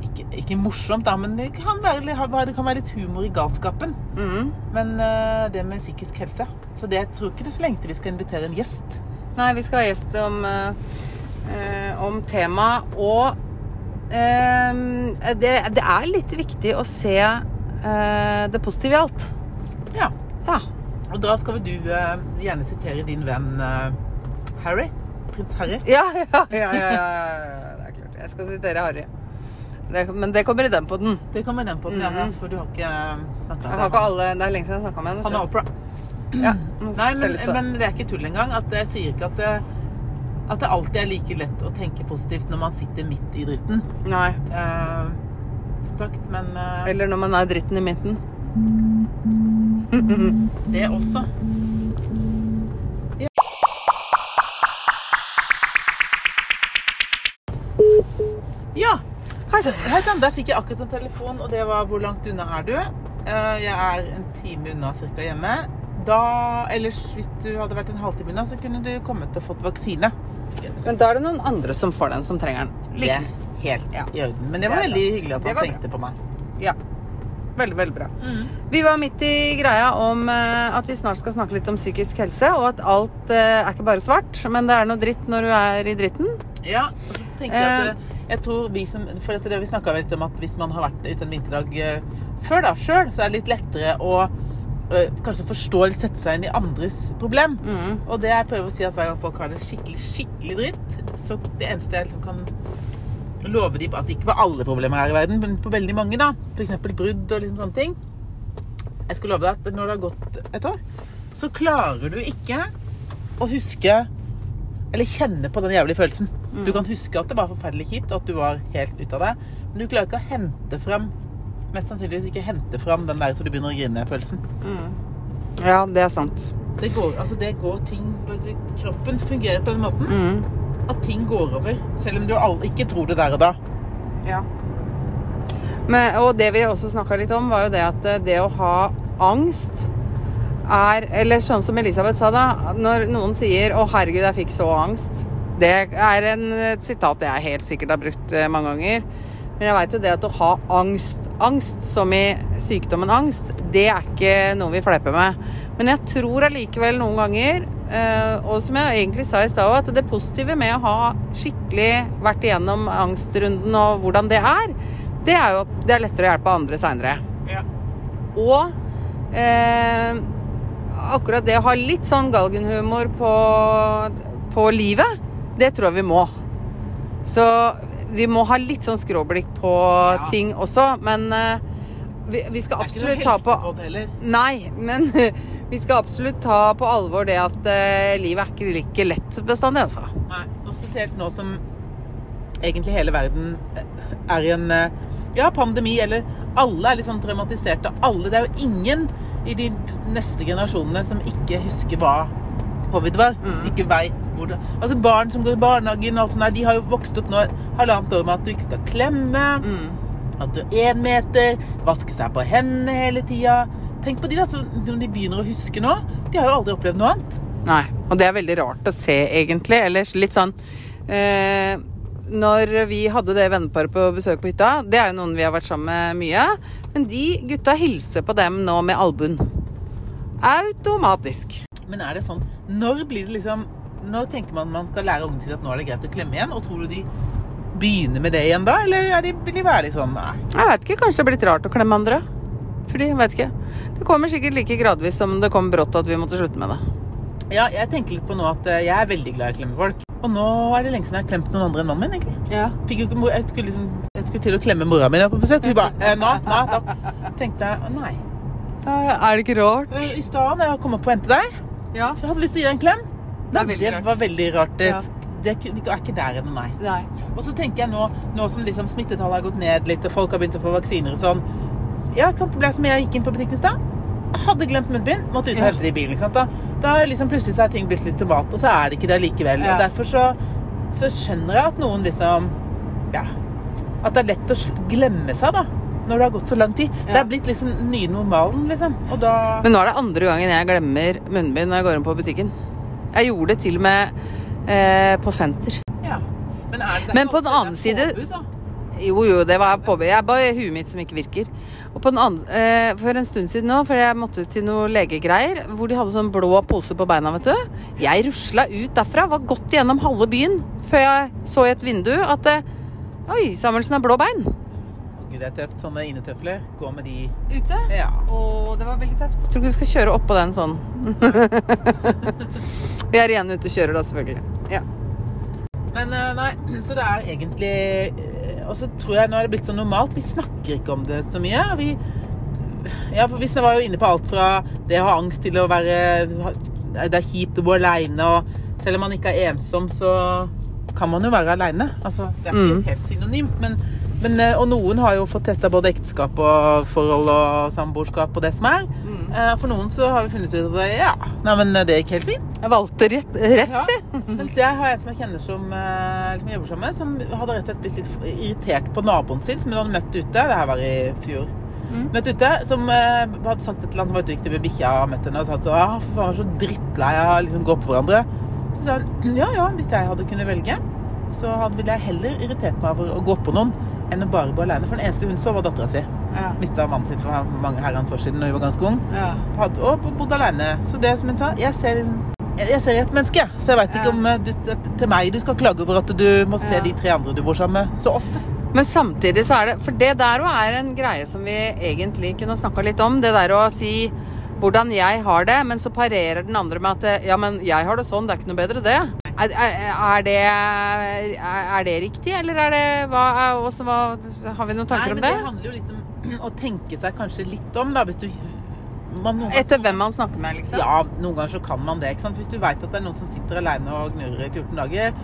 ikke, ikke morsomt, da, men det kan, være, det kan være litt humor i galskapen. Mm. Men eh, det med psykisk helse. Så det, jeg tror ikke det er så lenge til vi skal invitere en gjest. Nei, vi skal ha gjest om, eh, eh, om temaet. Og eh, det, det er litt viktig å se eh, det positive i alt. Ja. Ja. Og da skal du eh, gjerne sitere din venn eh, Harry? Prins Harry? Ja, ja, ja, ja, ja. Det er klart. Jeg skal sitere Harry. Det, men det kommer i den på den. Det kommer i den på den, ja. Mhm. For du har ikke snakka Jeg har ikke alle, Det er lenge siden jeg snakka med henne. Han er Opera. Ja, Nei, men, men det er ikke tull engang. At jeg sier ikke at det, at det alltid er like lett å tenke positivt når man sitter midt i dritten. Nei. Eh, som men uh, Eller når man er dritten i midten. det også. Ja. ja. Hei sann. Der fikk jeg akkurat en telefon, og det var 'Hvor langt unna er du?' Uh, Jeg er en time unna cirka hjemme. Da, ellers, hvis du hadde vært en halvtime unna, så kunne du kommet og fått vaksine. Men da er det noen andre som får den, som trenger den. Like. Helt Ja. i orden. Men det var veldig hyggelig at han tenkte tenkte på meg. Ja. Veldig, veldig bra. Vi var midt i greia om eh, at vi snart skal snakke litt om psykisk helse, og at alt eh, er ikke bare svart, men det er noe dritt når du er i dritten. Ja, og så tenker jeg at det, jeg tror vi som For dette, det vi snakka litt om at hvis man har vært ute en vinterdag eh, før da, sjøl, så er det litt lettere å eh, kanskje forstå eller sette seg inn i andres problem. Mm. Og det jeg prøver å si at hver gang folk har det skikkelig, skikkelig dritt, så det eneste jeg liksom kan love de, altså ikke på alle problemer her i verden, men på veldig mange da, for eksempel brudd og liksom sånne ting, jeg skal love deg at når det har gått et år, så klarer du ikke å huske eller kjenne på den jævlige følelsen. Du kan huske at det var forferdelig kjipt, og at du var helt ute av det, men du klarer ikke å hente frem Mest sannsynligvis ikke hente frem den der så du begynner å grine-følelsen. Ja, det er sant. Det går, altså det går ting Kroppen fungerer på den måten Mm. At ting går over. Selv om du aldri, ikke tror det der og da. Ja. Men, og det vi også snakka litt om, var jo det at eh, det å ha angst er Eller sånn som Elisabeth sa da, når noen sier 'Å, herregud, jeg fikk så angst'. Det er en, et sitat jeg helt sikkert har brukt eh, mange ganger. Men jeg veit jo det at å ha angst, angst som i sykdommen angst, det er ikke noe vi fleiper med. Men jeg tror allikevel noen ganger, og som jeg egentlig sa i stad òg, at det positive med å ha skikkelig vært igjennom angstrunden og hvordan det er, det er jo at det er lettere å hjelpe andre seinere. Ja. Og eh, akkurat det å ha litt sånn galgenhumor på, på livet, det tror jeg vi må. Så vi må ha litt sånn skråblikk på Ja. ting også, men eh, vi, vi skal Det er ikke noe absolutt ta på heller. Nei, men vi skal absolutt ta på alvor det at uh, livet er ikke like lett bestandig, altså. Nei, og spesielt nå som egentlig hele verden er i en eh, ja, pandemi, eller alle er litt sånn traumatiserte. Alle, det er jo ingen i de neste generasjonene som ikke husker hva covid var. Mm. Ikke veit hvor det Altså barn som går i barnehagen og alt sånt der, de har jo vokst opp nå halvannet år med at du ikke skal klemme, Mm. at du er én meter, vaske seg på hendene hele tida. Tenk på de da, når de begynner å huske nå. De har jo aldri opplevd noe annet. Nei, og det er veldig rart å se, egentlig. Eller litt sånn eh, Når vi hadde det venneparet på besøk på hytta, det er jo noen vi har vært sammen med mye, men de gutta hilser på dem nå med albuen. Automatisk. Men er det sånn Når blir det liksom Når tenker man man skal lære ungene sine at nå er det greit å klemme igjen? Og tror du de begynner med det igjen da? Eller er de, vil de være litt sånn Nei. Jeg vet ikke, kanskje det er blitt rart å klemme andre. Fordi, jeg vet ikke. Det kommer sikkert like gradvis som det kom brått at vi måtte slutte med det. Ja, jeg tenker litt på nå at eh, jeg er veldig glad i å klemme folk. Og nå er det lenge siden jeg har klemt noen andre enn mannen min, egentlig. Ja. Jeg, skulle liksom, jeg skulle til å klemme mora mi på besøk. og Hun bare eh, Nå, nå, da tenkte jeg nei. nei. Er det ikke rart? Eh, I stad da jeg kom opp og hentet deg, Ja. så jeg hadde lyst til å gi deg en klem. Det veldig det var veldig rart. Ja. det, er ikke der ennå, nei. Nei. Og så tenker jeg nå, nå som liksom smittetallet har gått ned litt, og folk har begynt å få vaksiner og sånn Ja, ikke sant? Det ble som jeg gikk inn på butikken i stad. Hadde glemt munnbind, måtte ut og hente det i bilen. Da, da liksom plutselig så er ting blitt litt tomat, og så er det ikke det likevel. Og derfor så, så skjønner jeg at noen liksom Ja. At det er lett å glemme seg, da. Når det har gått så lang tid. Det Ja. er blitt liksom den nye normalen, liksom. Og da Men nå er det andre gangen jeg glemmer munnbind når jeg går inn på butikken. Jeg gjorde det til og med eh, på senter. Ja. Men, er det, Men på den det annen side- påbud. Jo, jo, det var påbud. Jeg bare huet mitt som ikke virker. Og andre, eh, for en stund siden nå, for jeg måtte til noe legegreier, hvor de hadde sånn blå pose på beina, vet du. Jeg rusla ut derfra, var gått gjennom halve byen, før jeg så i et vindu at eh, Oi, Samuelsen har blå bein. Gud, det er tøft. Sånne innetøfler. Gå med de Ute? Ja. Å, det var veldig tøft. Jeg tror ikke du skal kjøre oppå den sånn. Vi er igjen ute og kjører da, selvfølgelig. Ja. Men eh, nei, så det er egentlig eh, Og så tror jeg nå er det blitt så normalt. Vi snakker ikke om det så mye. Vi, ja, for Hvis jeg var jo inne på alt fra det å ha angst til å være Det er kjipt å bo aleine, og selv om man ikke er ensom, så kan man jo være aleine. Altså, det er ikke Mm. helt synonymt, men, men eh, Og noen har jo fått testa både ekteskap og forhold og samboerskap og det som er. Eh, For noen så har vi funnet ut at ja, nei, men det gikk helt fint. Jeg valgte rett, rett Ja. si. Mens jeg har en som jeg kjenner som, eh, som jobber sammen med, som hadde rett og slett blitt litt irritert på naboen sin, som hun hadde møtt ute. Det her var i fjor. Mm. Møtt ute, som eh, hadde sagt et eller annet som var ute og gikk med bikkja og møtt henne og sa at ah, for faen, så drittlei av å liksom gå på hverandre. Så sa hun ja ja, hvis jeg hadde kunnet velge, så hadde, ville jeg heller irritert meg over å gå på noen enn å bare bo alene. For den eneste hun så, var dattera si. Ja. Mista mannen sin for mange herrens år siden da hun var ganske ung Ja. hadde, og bodde alene. Så det som hun sa, jeg ser liksom jeg ser et menneske, så jeg veit ikke om eh, du, til meg du skal klage over at du må se de tre andre du bor sammen med, så ofte. Men samtidig så er det For det der òg er en greie som vi egentlig kunne snakka litt om. Det der å si hvordan jeg har det, men så parerer den andre med at ja, men jeg har det sånn, det er ikke noe bedre det. Er, det er, det riktig, eller er det hva, også, hva Har vi noen tanker Nei, om det? det handler jo litt om å tenke seg kanskje litt om, da, hvis du man, noen, Etter hvem man snakker med, liksom? Ja, noen ganger så kan man det. ikke sant? Hvis du veit at det er noen som sitter alene og gnurrer i 14 dager,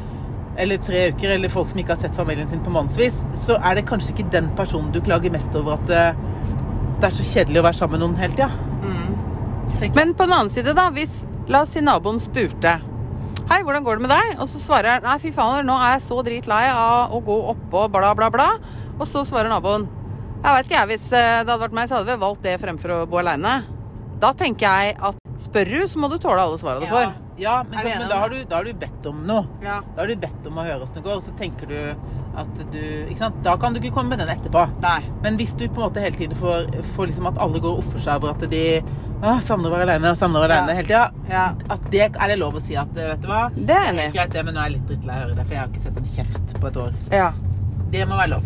eller tre uker, eller folk som ikke har sett familien sin på månedsvis, så er det kanskje ikke den personen du klager mest over at det, det er så kjedelig å være sammen med noen hele tida. Mm. Men på den annen side, da. Hvis La oss si naboen spurte. Hei, hvordan går det med deg? Og så svarer han nei, fy faen, nå er jeg så dritlei av å gå oppå bla, bla, bla. Og så svarer naboen jeg veit ikke, jeg. Hvis eh, det hadde vært meg, så hadde vi valgt det fremfor å bo aleine. Da tenker jeg at spør du, så må du tåle alle svarene du Ja, får. ja men, Er men da, har du, da har du bedt om noe. Ja. Da har du bedt om å høre åssen det går, og så tenker du at du ikke sant? Da kan du ikke komme med den etterpå. Nei. Men hvis du på en måte hele tiden får, får liksom at alle går opp for seg over at de ah, savner å være alene og savner å være Ja. alene hele tida, Ja. at det er det lov å si at vet du hva Det er enig. Greit, det, men nå er jeg litt drittlei av å høre det, for jeg har ikke sett en kjeft på et år. Ja. Det må være lov.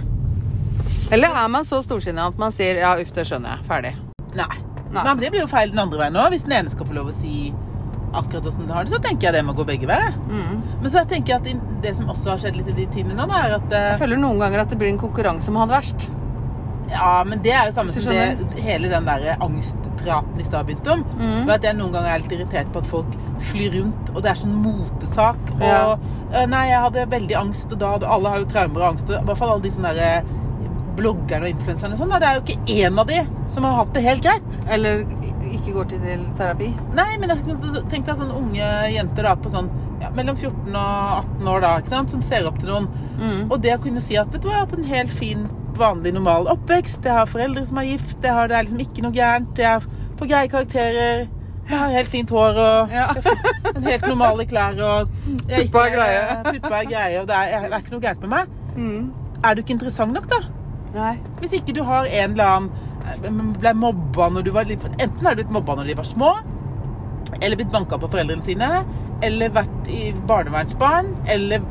Eller er man så storsinna at man sier ja, uff, det skjønner jeg. Ferdig. Nei. Nei. Men det blir jo feil den andre veien òg. Hvis den ene skal få lov å si akkurat åssen det har det, så tenker jeg det må gå begge veier. Mm. Men så tenker jeg at det som også har skjedd litt i de timene nå, er at eh, Jeg føler noen ganger at det blir en konkurranse om å ha det verst. Ja, men det er jo samme som det, hele den der angstpraten i stad begynte om. Mm. At jeg noen ganger er litt irritert på at folk flyr rundt, og det er sånn motesak. Og Ja. eh, Nei, jeg hadde veldig angst, og da Alle har jo traumer og angst. og I hvert fall alle de sånne der, eh, bloggerne og influenserne og sånn. Det er jo ikke én av de som har hatt det helt greit. Eller ikke går til terapi. Nei, men jeg tenkt deg sånne unge jenter da på sånn ja, mellom 14 og 18 år da, ikke sant, som ser opp til noen. Mm. Og det å kunne si at vet du hva, jeg har hatt en helt fin, vanlig, normal oppvekst. Jeg har foreldre som er gift. Har, det er liksom ikke noe gærent. Jeg får greie karakterer. Jeg har helt fint hår og Ja. en helt normale klær. Og jeg Puppa er greie. Puppa er greie, og det er, det er ikke noe gærent med meg. Mm. Er du ikke interessant nok, da? Nei. Hvis ikke du har en eller annen eh, ble mobba når du var liten Enten har du blitt mobba når de var små, eller blitt banka på foreldrene sine, eller vært i barnevernsbarn, eller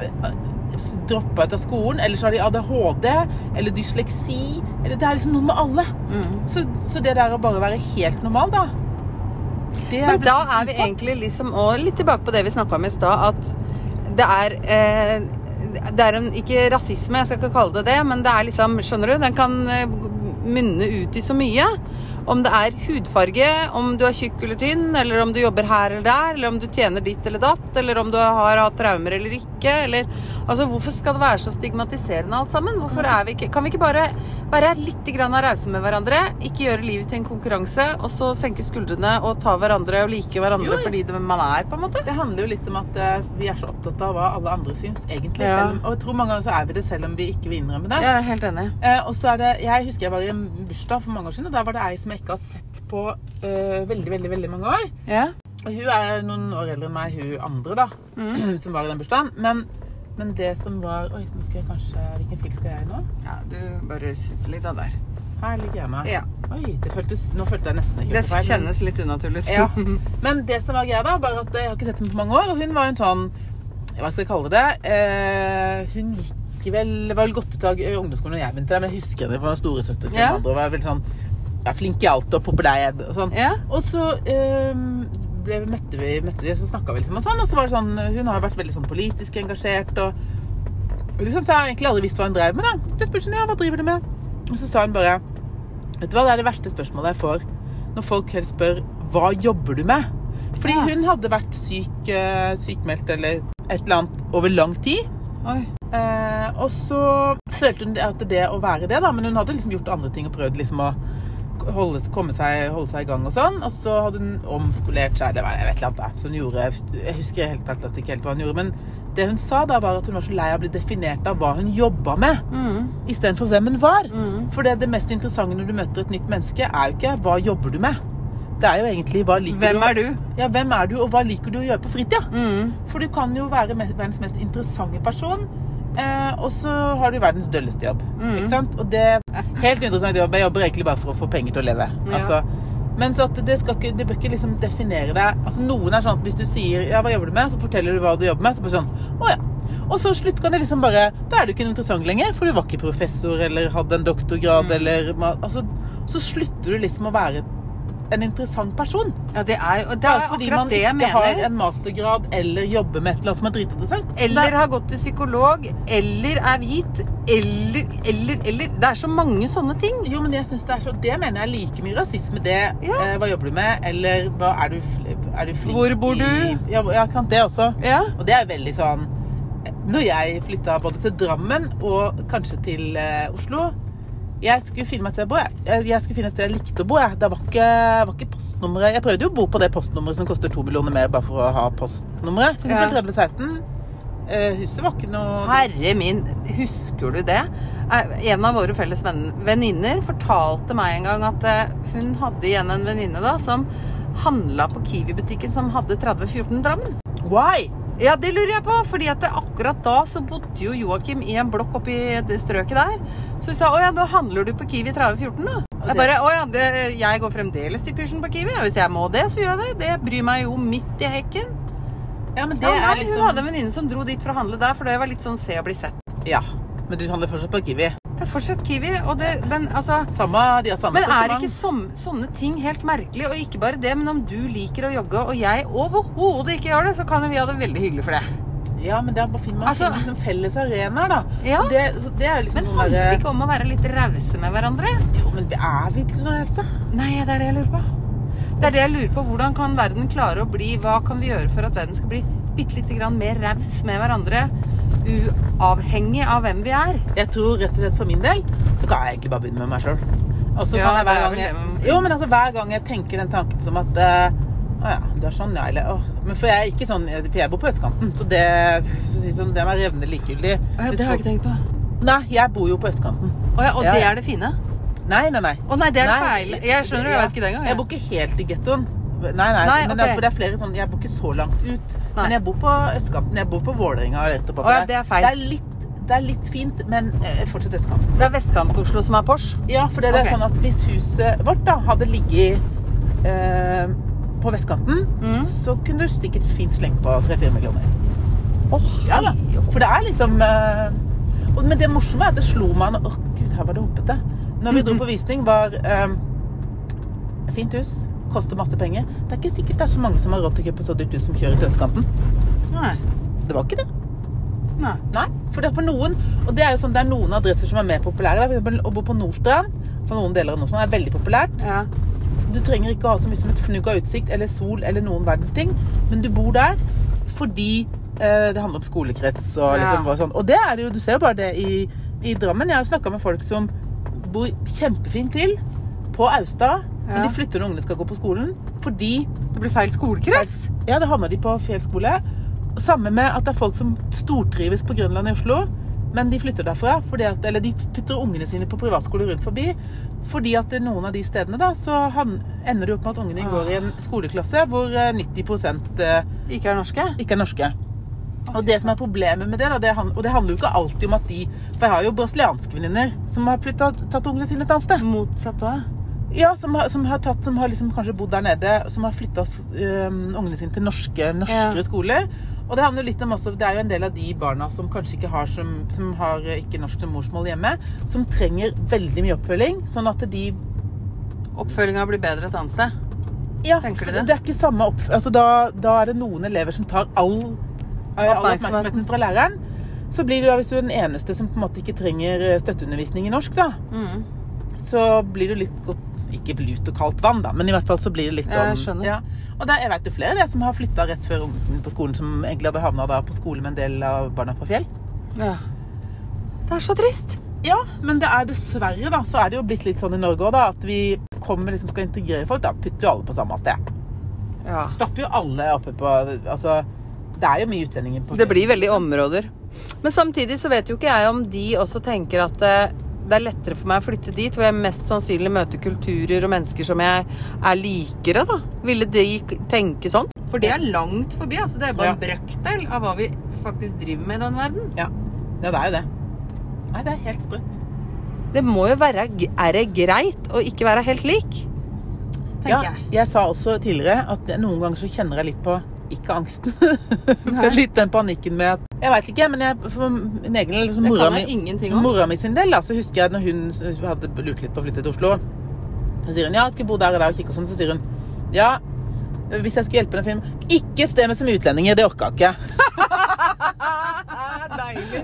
droppa ut av skolen, eller så har de ADHD, eller dysleksi eller Det er liksom noe med alle. Mm. Så, så det der å bare være helt normal, da det Men da er vi egentlig liksom Og litt tilbake på det vi snakka om i stad, at det er eh, Det er en Ikke rasisme, jeg skal ikke kalle det det, men det er liksom Skjønner du? Den kan eh, munne ut i så mye. Om det er hudfarge, om du er tjukk eller tynn, eller om du jobber her eller der, eller om du tjener ditt eller datt, eller om du har hatt traumer eller ikke, eller Altså, hvorfor skal det være så stigmatiserende alt sammen? Hvorfor er vi ikke Kan vi ikke bare være litt rause med hverandre? Ikke gjøre livet til en konkurranse, og så senke skuldrene og ta hverandre og like hverandre Jo, jo. fordi det, man er, på en måte? Det handler jo litt om at eh, vi er så opptatt av hva alle andre syns, egentlig. Ja. Selv, og jeg tror mange ganger så er vi det selv om vi ikke vil innrømme det. Jeg er helt enig. Eh, og så er det, Jeg husker jeg var i en bursdag for mange år siden, og der var det ei som jeg ikke har sett på uh, veldig veldig, veldig mange år. Ja. Og Hun er noen år eldre enn meg, hun andre, da, Mm. som var i den bursdagen. Men, men det som var Oi, nå skal jeg kanskje Hvilken fil skal jeg i nå? ja du bare super litt av der. Her ligger jeg meg. Ja. Oi, det føltes, nå følte jeg nesten ikke Det feil. men- kjennes litt unaturlig ut. Ja. Men det som var greia da, bare at jeg har ikke sett henne på mange år, og hun var en sånn Hva skal jeg kalle det? Eh, hun gikk vel Var vel godt ut av ungdomsskolen da jeg begynte der, men jeg husker henne fra storesøster til Ja. andre. Og var veldig sånn ja, flink i alt og populær og sånn. Ja. Og så eh, ble, møtte vi, møtte vi så snakka vi liksom og sånn, og så var det sånn Hun har vært veldig sånn politisk engasjert og liksom, så jeg har egentlig aldri visst hva hun drev med. da. Så spurte hun ja, hva driver du med? Og så sa hun bare Vet du hva, det er det verste spørsmålet jeg får når folk helst spør hva jobber du med? Fordi Ja. hun hadde vært syk, eh, sykmeldt eller et eller annet over lang tid. Eh, og så følte hun at det å være det, da, men hun hadde liksom gjort andre ting og prøvd liksom å holde, komme seg, holde seg i gang og sånn. Og så hadde hun omskolert seg, det var jeg vet ikke annet. Så hun gjorde, jeg husker helt helt, ikke helt hva hun gjorde, men det hun sa da var at hun var så lei av å bli definert av hva hun jobba med, Mm. istedenfor hvem hun var. Mm. For det, det mest interessante når du møter et nytt menneske, er jo ikke hva jobber du med. Det er jo egentlig hva liker Hvem du er du? Ja, hvem er du, og hva liker du å gjøre på fritida? Mm. For du kan jo være verdens mest interessante person, eh, og så har du verdens dølleste jobb. Mm. Ikke sant? Og det helt uinteressant jobb. Jeg jobber egentlig bare for å få penger til å leve. Ja. Altså, mens at det, skal ikke, det bør ikke liksom definere deg Altså Noen er sånn at hvis du sier 'ja, hva jobber du med', så forteller du hva du jobber med. Så bare sånn 'å ja'. Og så slutt kan det liksom bare Da er du ikke interessant lenger, for du var ikke professor eller hadde en doktorgrad Mm. eller Altså, så slutter du liksom å være en interessant person. Ja, det er jo det er fordi man ikke har en mastergrad eller jobber med et eller annet som er dritinteressant. Eller har gått til psykolog, eller er hvit, eller, eller, eller Det er så mange sånne ting. Jo, men jeg synes det er så Det mener jeg er like mye rasisme, det. Ja. Eh, hva jobber du med? Eller hva er du, er du flink Hvor bor i du? Ja, ja, ikke sant. Det også. Ja. Og det er veldig sånn Når jeg flytta både til Drammen og kanskje til eh, Oslo Jeg skulle finne meg et sted å bo. Jeg. Jeg- skulle finne et sted jeg likte å bo. Jeg. Det var ikke, var ikke postnummeret Jeg prøvde jo å bo på det postnummeret som koster to millioner mer bare for å ha postnummeret. For Ja. eksempel 3016. Uh, huset var ikke noe Herre min, husker du det? Eh, En av våre felles venn- venninner fortalte meg en gang at eh, hun hadde igjen en venninne da som handla på Kiwi-butikken som hadde 3014 Drammen. Why? Ja, det lurer jeg på, fordi at akkurat da så bodde jo Joakim i en blokk oppi det strøket der. Så hun sa å ja, da handler du på Kiwi 3014, da. Og Jeg bare å ja, det, jeg går fremdeles i pysjen på Kiwi. Hvis jeg må det, så gjør jeg det. Det bryr meg jo midt i hekken. Ja, men det Ja, er nei, liksom Hun hadde en venninne som dro dit for å handle der, for det var litt sånn se og bli sett. Ja. Men du handler fortsatt på Kiwi. Det er fortsatt Kiwi, og det, men altså Samme, de samme Men er ikke som, sånne ting helt merkelig? Og ikke bare det, men om du liker å jogge, og jeg overhodet ikke gjør det, så kan jo vi ha det veldig hyggelig for det. Ja, men er bare fint man Altså- liksom felles arenaer, da. Ja. Det, det er liksom Men sånn handler det ikke om å være litt rause med hverandre? Jo, men vi er litt så rause. Nei, det er det jeg lurer på. Det er det jeg lurer på. Hvordan kan verden klare å bli Hva kan vi gjøre for at verden skal bli bitte lite grann mer raus med hverandre? Uavhengig av hvem vi er. Jeg tror rett og slett for min del så kan jeg egentlig bare begynne med meg sjøl. Og så Ja, kan jeg hver er gang jeg, Jo, men altså hver gang jeg tenker den tanken som at uh, Å ja, du er sånn, ja. Eller åh. Men for jeg er ikke sånn For jeg bor på østkanten, så det, å det sånn, det er meg revnende likegyldig. Hvis folk- tenkt på. Nei, jeg bor jo på østkanten. Å ja, og Ja, det er det fine? Nei, nei, nei. Å nei, det er det Nei, feil. Jeg skjønner, jeg ja. vet ikke det engang. Jeg bor ikke helt i gettoen. Nei, nei. Nei, men okay. det, for det er flere sånn Jeg bor ikke så langt ut. Nei. Men jeg bor på østkanten. Jeg bor på Vålerenga. rett oppå der. det er feil. Det er litt, det er litt fint, men eh, fortsatt østkant. Så det er Vestkant-Oslo som er Porsch? Ja, for det er Ok. sånn at hvis huset vårt da hadde ligget eh, på vestkanten, Mm. så kunne du sikkert fint slengt på 3-4 millioner. ja da. For det er liksom eh, og, Men det morsomme er at det slo meg Å, gud, her var det humpete. Når vi dro på visning, var eh, Fint hus. Koster masse penger. Det er ikke sikkert det er så mange som har råd til å kjøpe så dyrt hus som kjører til østkanten. Nei. Det var ikke det. Nei. Nei, for det er for noen Og det er jo sånn, det er noen adresser som er mer populære. Eksempel å bo på Nordstrand for noen deler av Nordstrand er veldig populært. Ja. Du trenger ikke å ha så mye som et fnugg av utsikt eller sol eller noen verdens ting, men du bor der fordi eh, det handler om skolekrets og Ja. liksom bare sånn. Og det er det jo, du ser jo bare det i, i Drammen. Jeg har snakka med folk som bor kjempefint til på Austad, men de flytter når ungene skal gå på skolen fordi Det blir feil skolekrets. ja, det havner de på feil skole. Samme med at det er folk som stortrives på Grønland i Oslo, men de flytter derfra. Fordi at, eller de putter ungene sine på privatskole rundt forbi. Fordi at noen av de stedene da, så ender det opp med at ungene går i en skoleklasse hvor eh, 90 eh, Ikke er norske? ikke er norske. Og det som er problemet med det, da, det han- og det handler jo ikke alltid om at de For jeg har jo brasilianske venninner som har flyttet, tatt ungene sine et annet sted. Motsatt òg. Ja, som har, som har, tatt, som har liksom kanskje bodd der nede, som har flytta ungene sine til norske, norskere Ja. skoler. Og det handler litt om også, det er jo en del av de barna som kanskje ikke har, som, som har eh, ikke norsk som morsmål hjemme, som trenger veldig mye oppfølging, sånn at de Oppfølginga blir bedre et annet sted. ja, Tenker du det? Det er ikke samme opp... Altså da, da er det noen elever som tar all, all Oppmerksomheten. fra læreren. Så blir det da, hvis du er den eneste som på en måte ikke trenger eh, støtteundervisning i norsk, da, Mm. så blir du litt godt Ikke lut og kaldt vann, da, men i hvert fall så blir det litt sånn jeg skjønner. Ja. Og der, jeg vet jo flere det, som har flytta rett før ungdomsskolen på skolen, som egentlig hadde havna da på skole med en del av barna fra Fjell. Ja. Det er så trist. Ja, men det er dessverre, da, så er det jo blitt litt sånn i Norge òg, da, at vi kommer liksom skal integrere folk, da putter jo alle på samme sted. Ja. Stapper jo alle oppe på Altså, det er jo mye utlendinger på Det blir veldig områder. Men samtidig så vet jo ikke jeg om de også tenker at eh, det er lettere for meg å flytte dit, hvor jeg mest sannsynlig møter kulturer og mennesker som jeg er likere, da. Ville de tenke sånn? For det er langt forbi. altså Det er bare en brøkdel av hva vi faktisk driver med i den verden. Ja. ja, det er jo det. Nei, det er helt sprøtt. Det må jo være Er det greit å ikke være helt lik? Tenker Ja, jeg. jeg sa også tidligere at noen ganger så kjenner jeg litt på ikke angsten, litt den panikken med at Jeg veit ikke, men jeg, for min egen liksom, mora mi, mora mi sin del, da, så husker jeg når hun hadde lurt litt på å flytte til Oslo. Så sier hun ja, jeg skulle bo der og der og kikke og sånn. Så sier hun ja, hvis jeg skulle hjelpe en film Ikke sted med som utlendinger, det orka ikke. Deilig.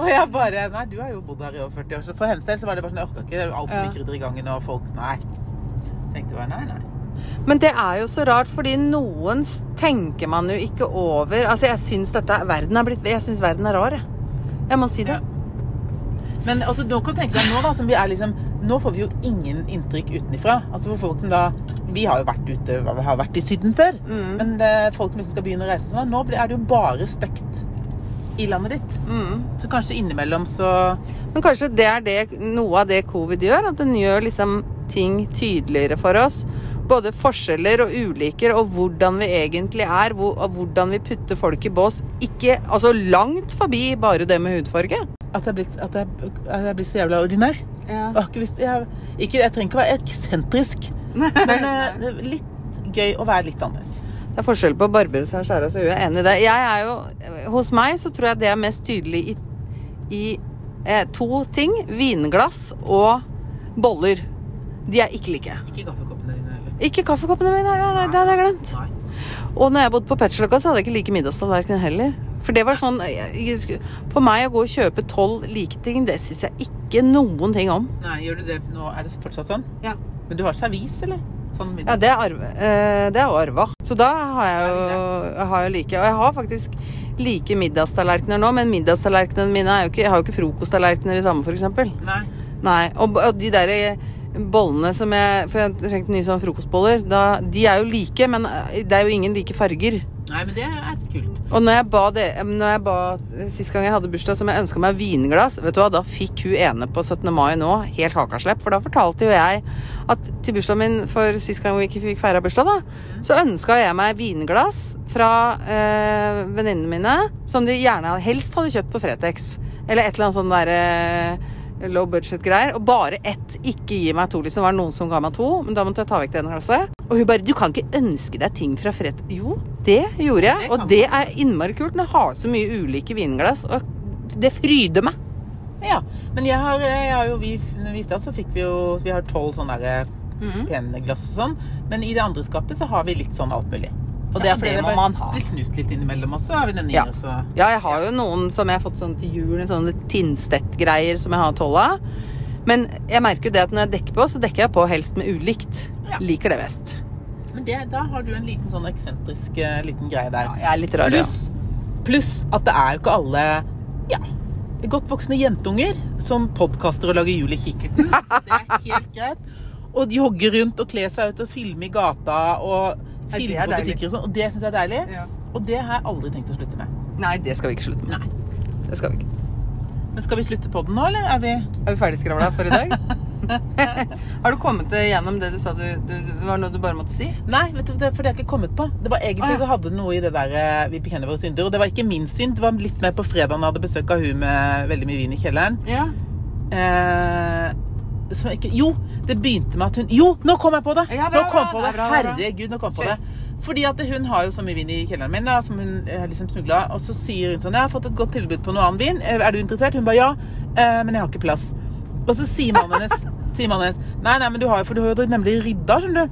Og jeg bare Nei, du har jo bodd her i over 40 år, så for hennes del så var det bare sånn Jeg orka ikke. Det er altfor Ja. mye krydder i gangen, og folk Nei. Tenkte bare nei, nei. Men det er jo så rart, fordi noen tenker man jo ikke over Altså, jeg syns dette Verden er blitt Jeg syns verden er rar, jeg. Jeg må si det. Ja. Men altså, nå kan du tenke deg nå, da, som vi er liksom Nå får vi jo ingen inntrykk utenifra. Altså for folk som da Vi har jo vært ute, Vi har vært i Syden før. Mm. Men eh, folk som liksom skal begynne å reise sånn, nå er det jo bare stygt i landet ditt. Mm. Så kanskje innimellom så Men kanskje det er det, noe av det covid gjør? At den gjør liksom ting tydeligere for oss? Både forskjeller og uliker, og hvordan vi egentlig er. Og hvordan vi putter folk i bås. Ikke Altså langt forbi bare det med hudfarge. At jeg, er blitt, at jeg, at jeg blir så jævla ordinær. Jeg har ikke lyst jeg, ikke, jeg trenger ikke å være eksentrisk, men eh, det er litt gøy å være litt annerledes. Det er forskjell på å barbere seg og skjære av seg huet. Enig i det. Jeg er jo, hos meg så tror jeg det er mest tydelig i, i eh, to ting. Vinglass og boller. De er ikke like. Ikke. Ikke kaffekoppene mine. Nei, nei, det hadde jeg glemt. Og når jeg bodde på Petsløkka, så hadde jeg ikke like middagstallerken heller. For det var sånn For meg å gå og kjøpe tolv like ting, det syns jeg ikke noen ting om. Nei, gjør du det nå? Er det fortsatt sånn? Ja. Men du har servis, eller? Sånn Ja, det er, arve, eh, det er arva. Så da har jeg jo har like Og jeg har faktisk like middagstallerkener nå, men middagstallerkenene mine er jo ikke Jeg har jo ikke frokosttallerkener i samme, f.eks. Nei. Nei. Og, og de der bollene som jeg For jeg trengte nye sånne frokostboller. Da, de er jo like, men eh, det er jo ingen like farger. Nei, men det er kult. Og når jeg ba det Når jeg ba Sist gang jeg hadde bursdag som jeg ønska meg vinglass, vet du hva, da fikk hun ene på 17. mai nå helt hakaslepp. For da fortalte jo jeg at til bursdagen min for sist gang vi ikke fikk feira bursdag, da, så ønska jeg meg vinglass fra øh, venninnene mine som de gjerne helst hadde kjøpt på Fretex. Eller et eller annet sånn derre low budget-greier. Og bare ett. Ikke gi meg to, liksom. Var det noen som ga meg to? Men da måtte jeg ta vekk det ene glasset. Og hun bare Du kan ikke ønske deg ting fra Fred'. Jo, det gjorde jeg. Det Og det er innmari kult. Når jeg har så mye ulike vinglass. Og det fryder meg. Ja. Men jeg har, jeg har jo vi, når vi gifta så fikk vi jo Vi har tolv sånne der, Mhm. pene glass og sånn. Men i det andre skapet så har vi litt sånn alt mulig. Og det er fordi det må man ha. blir knust litt innimellom også. er vi den nye, Ja. så Ja, jeg har jo noen som jeg har fått sånn til jul, sånne Tinstedt-greier som jeg har tolv av. Men jeg merker jo det at når jeg dekker på, så dekker jeg på helst med ulikt. Ja. Liker det best. Men det, da har du en liten sånn eksentrisk eh, liten greie der. Ja, jeg er litt rar, ja. Pluss pluss at det er jo ikke alle ja, godt voksne jentunger som podkaster og lager jul i kikkerten. Så det er helt greit. Og de jogger rundt og kler seg ut og filmer i gata og filme på butikker og sånn. Og det syns jeg er deilig. Ja. Og det har jeg aldri tenkt å slutte med. Nei, det skal vi ikke slutte med. Nei. Det skal vi ikke. Men skal vi slutte på den nå, eller er vi Er vi ferdigskravla for i dag? Har du kommet gjennom det du sa du, du, det var noe du bare måtte si? Nei, vet du, det har jeg ikke kommet på. Det var Egentlig Ah, ja. så hadde det noe i det der eh, Vi bekjenner våre synder. Og det var ikke min synd. Det var litt mer på fredag da jeg hadde besøk av hun med veldig mye vin i kjelleren. Ja. Eh, ikke Jo, det begynte med at hun Jo, nå kom jeg på det! Ja, bra, nå kom bra, på det bra, er. Herregud, nå kom jeg på det. Fordi at hun har jo så mye vin i kjelleren min da, som hun har liksom smugla. Og så sier hun sånn 'Jeg har fått et godt tilbud på noe annen vin. Eh, Er du interessert?' Hun bare 'ja, eh, men jeg har ikke plass'. Og så sier mannen hennes, sier mannen hennes 'Nei, nei, men du har jo For du har jo nemlig rydda, skjønner du'.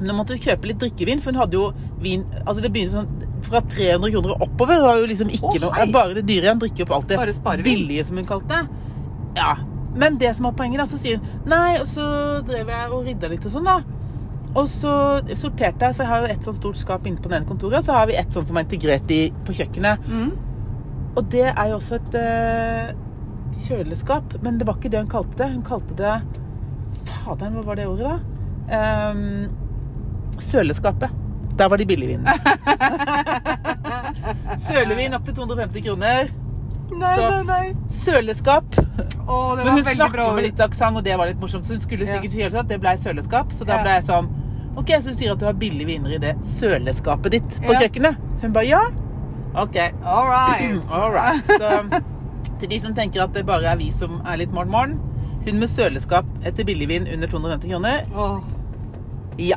Nå måtte du kjøpe litt drikkevin, for hun hadde jo vin Altså det begynte sånn fra 300 kroner og oppover. Var jo liksom ikke oh, noe. Bare det dyre igjen. Drikker opp alt det billige, som hun kalte det. Ja. Men det som var poenget, da, så sier hun Nei, og så drev jeg og rydda litt og sånn, da. Og så sorterte jeg, for jeg har jo et sånt stort skap inne på det ene kontoret, og så har vi et sånt som er integrert i, på kjøkkenet. Mm. Og det er jo også et uh, kjøleskap, men det var ikke det hun kalte det. Hun kalte det Faderen, hva var det ordet, da? Um, søleskapet. Der var de billigvinene. Sølevin opp til 250 kroner. Nei, Så- nei, nei. Søleskap. Å, det Men hun snakket snakker med litt aksent, og det var litt morsomt. Så hun skulle Ja. sikkert si at det ble søleskap. Så da Ja. ble jeg sånn OK, så du sier at du har billige viner i det søleskapet ditt på Ja. kjøkkenet? Hun bare ja. OK. All right. All right. Så til de som tenker at det bare er vi som er litt morgen-morgen. Hun med søleskap etter billigvin under 250 kroner. Oh. Ja.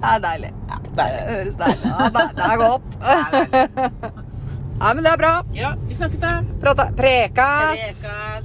det er deilig. Det Deilig. høres deilig Ja, det, det er godt. Ja, men det er bra. Ja, Vi snakkes da. Prata. Prekas. Prekas.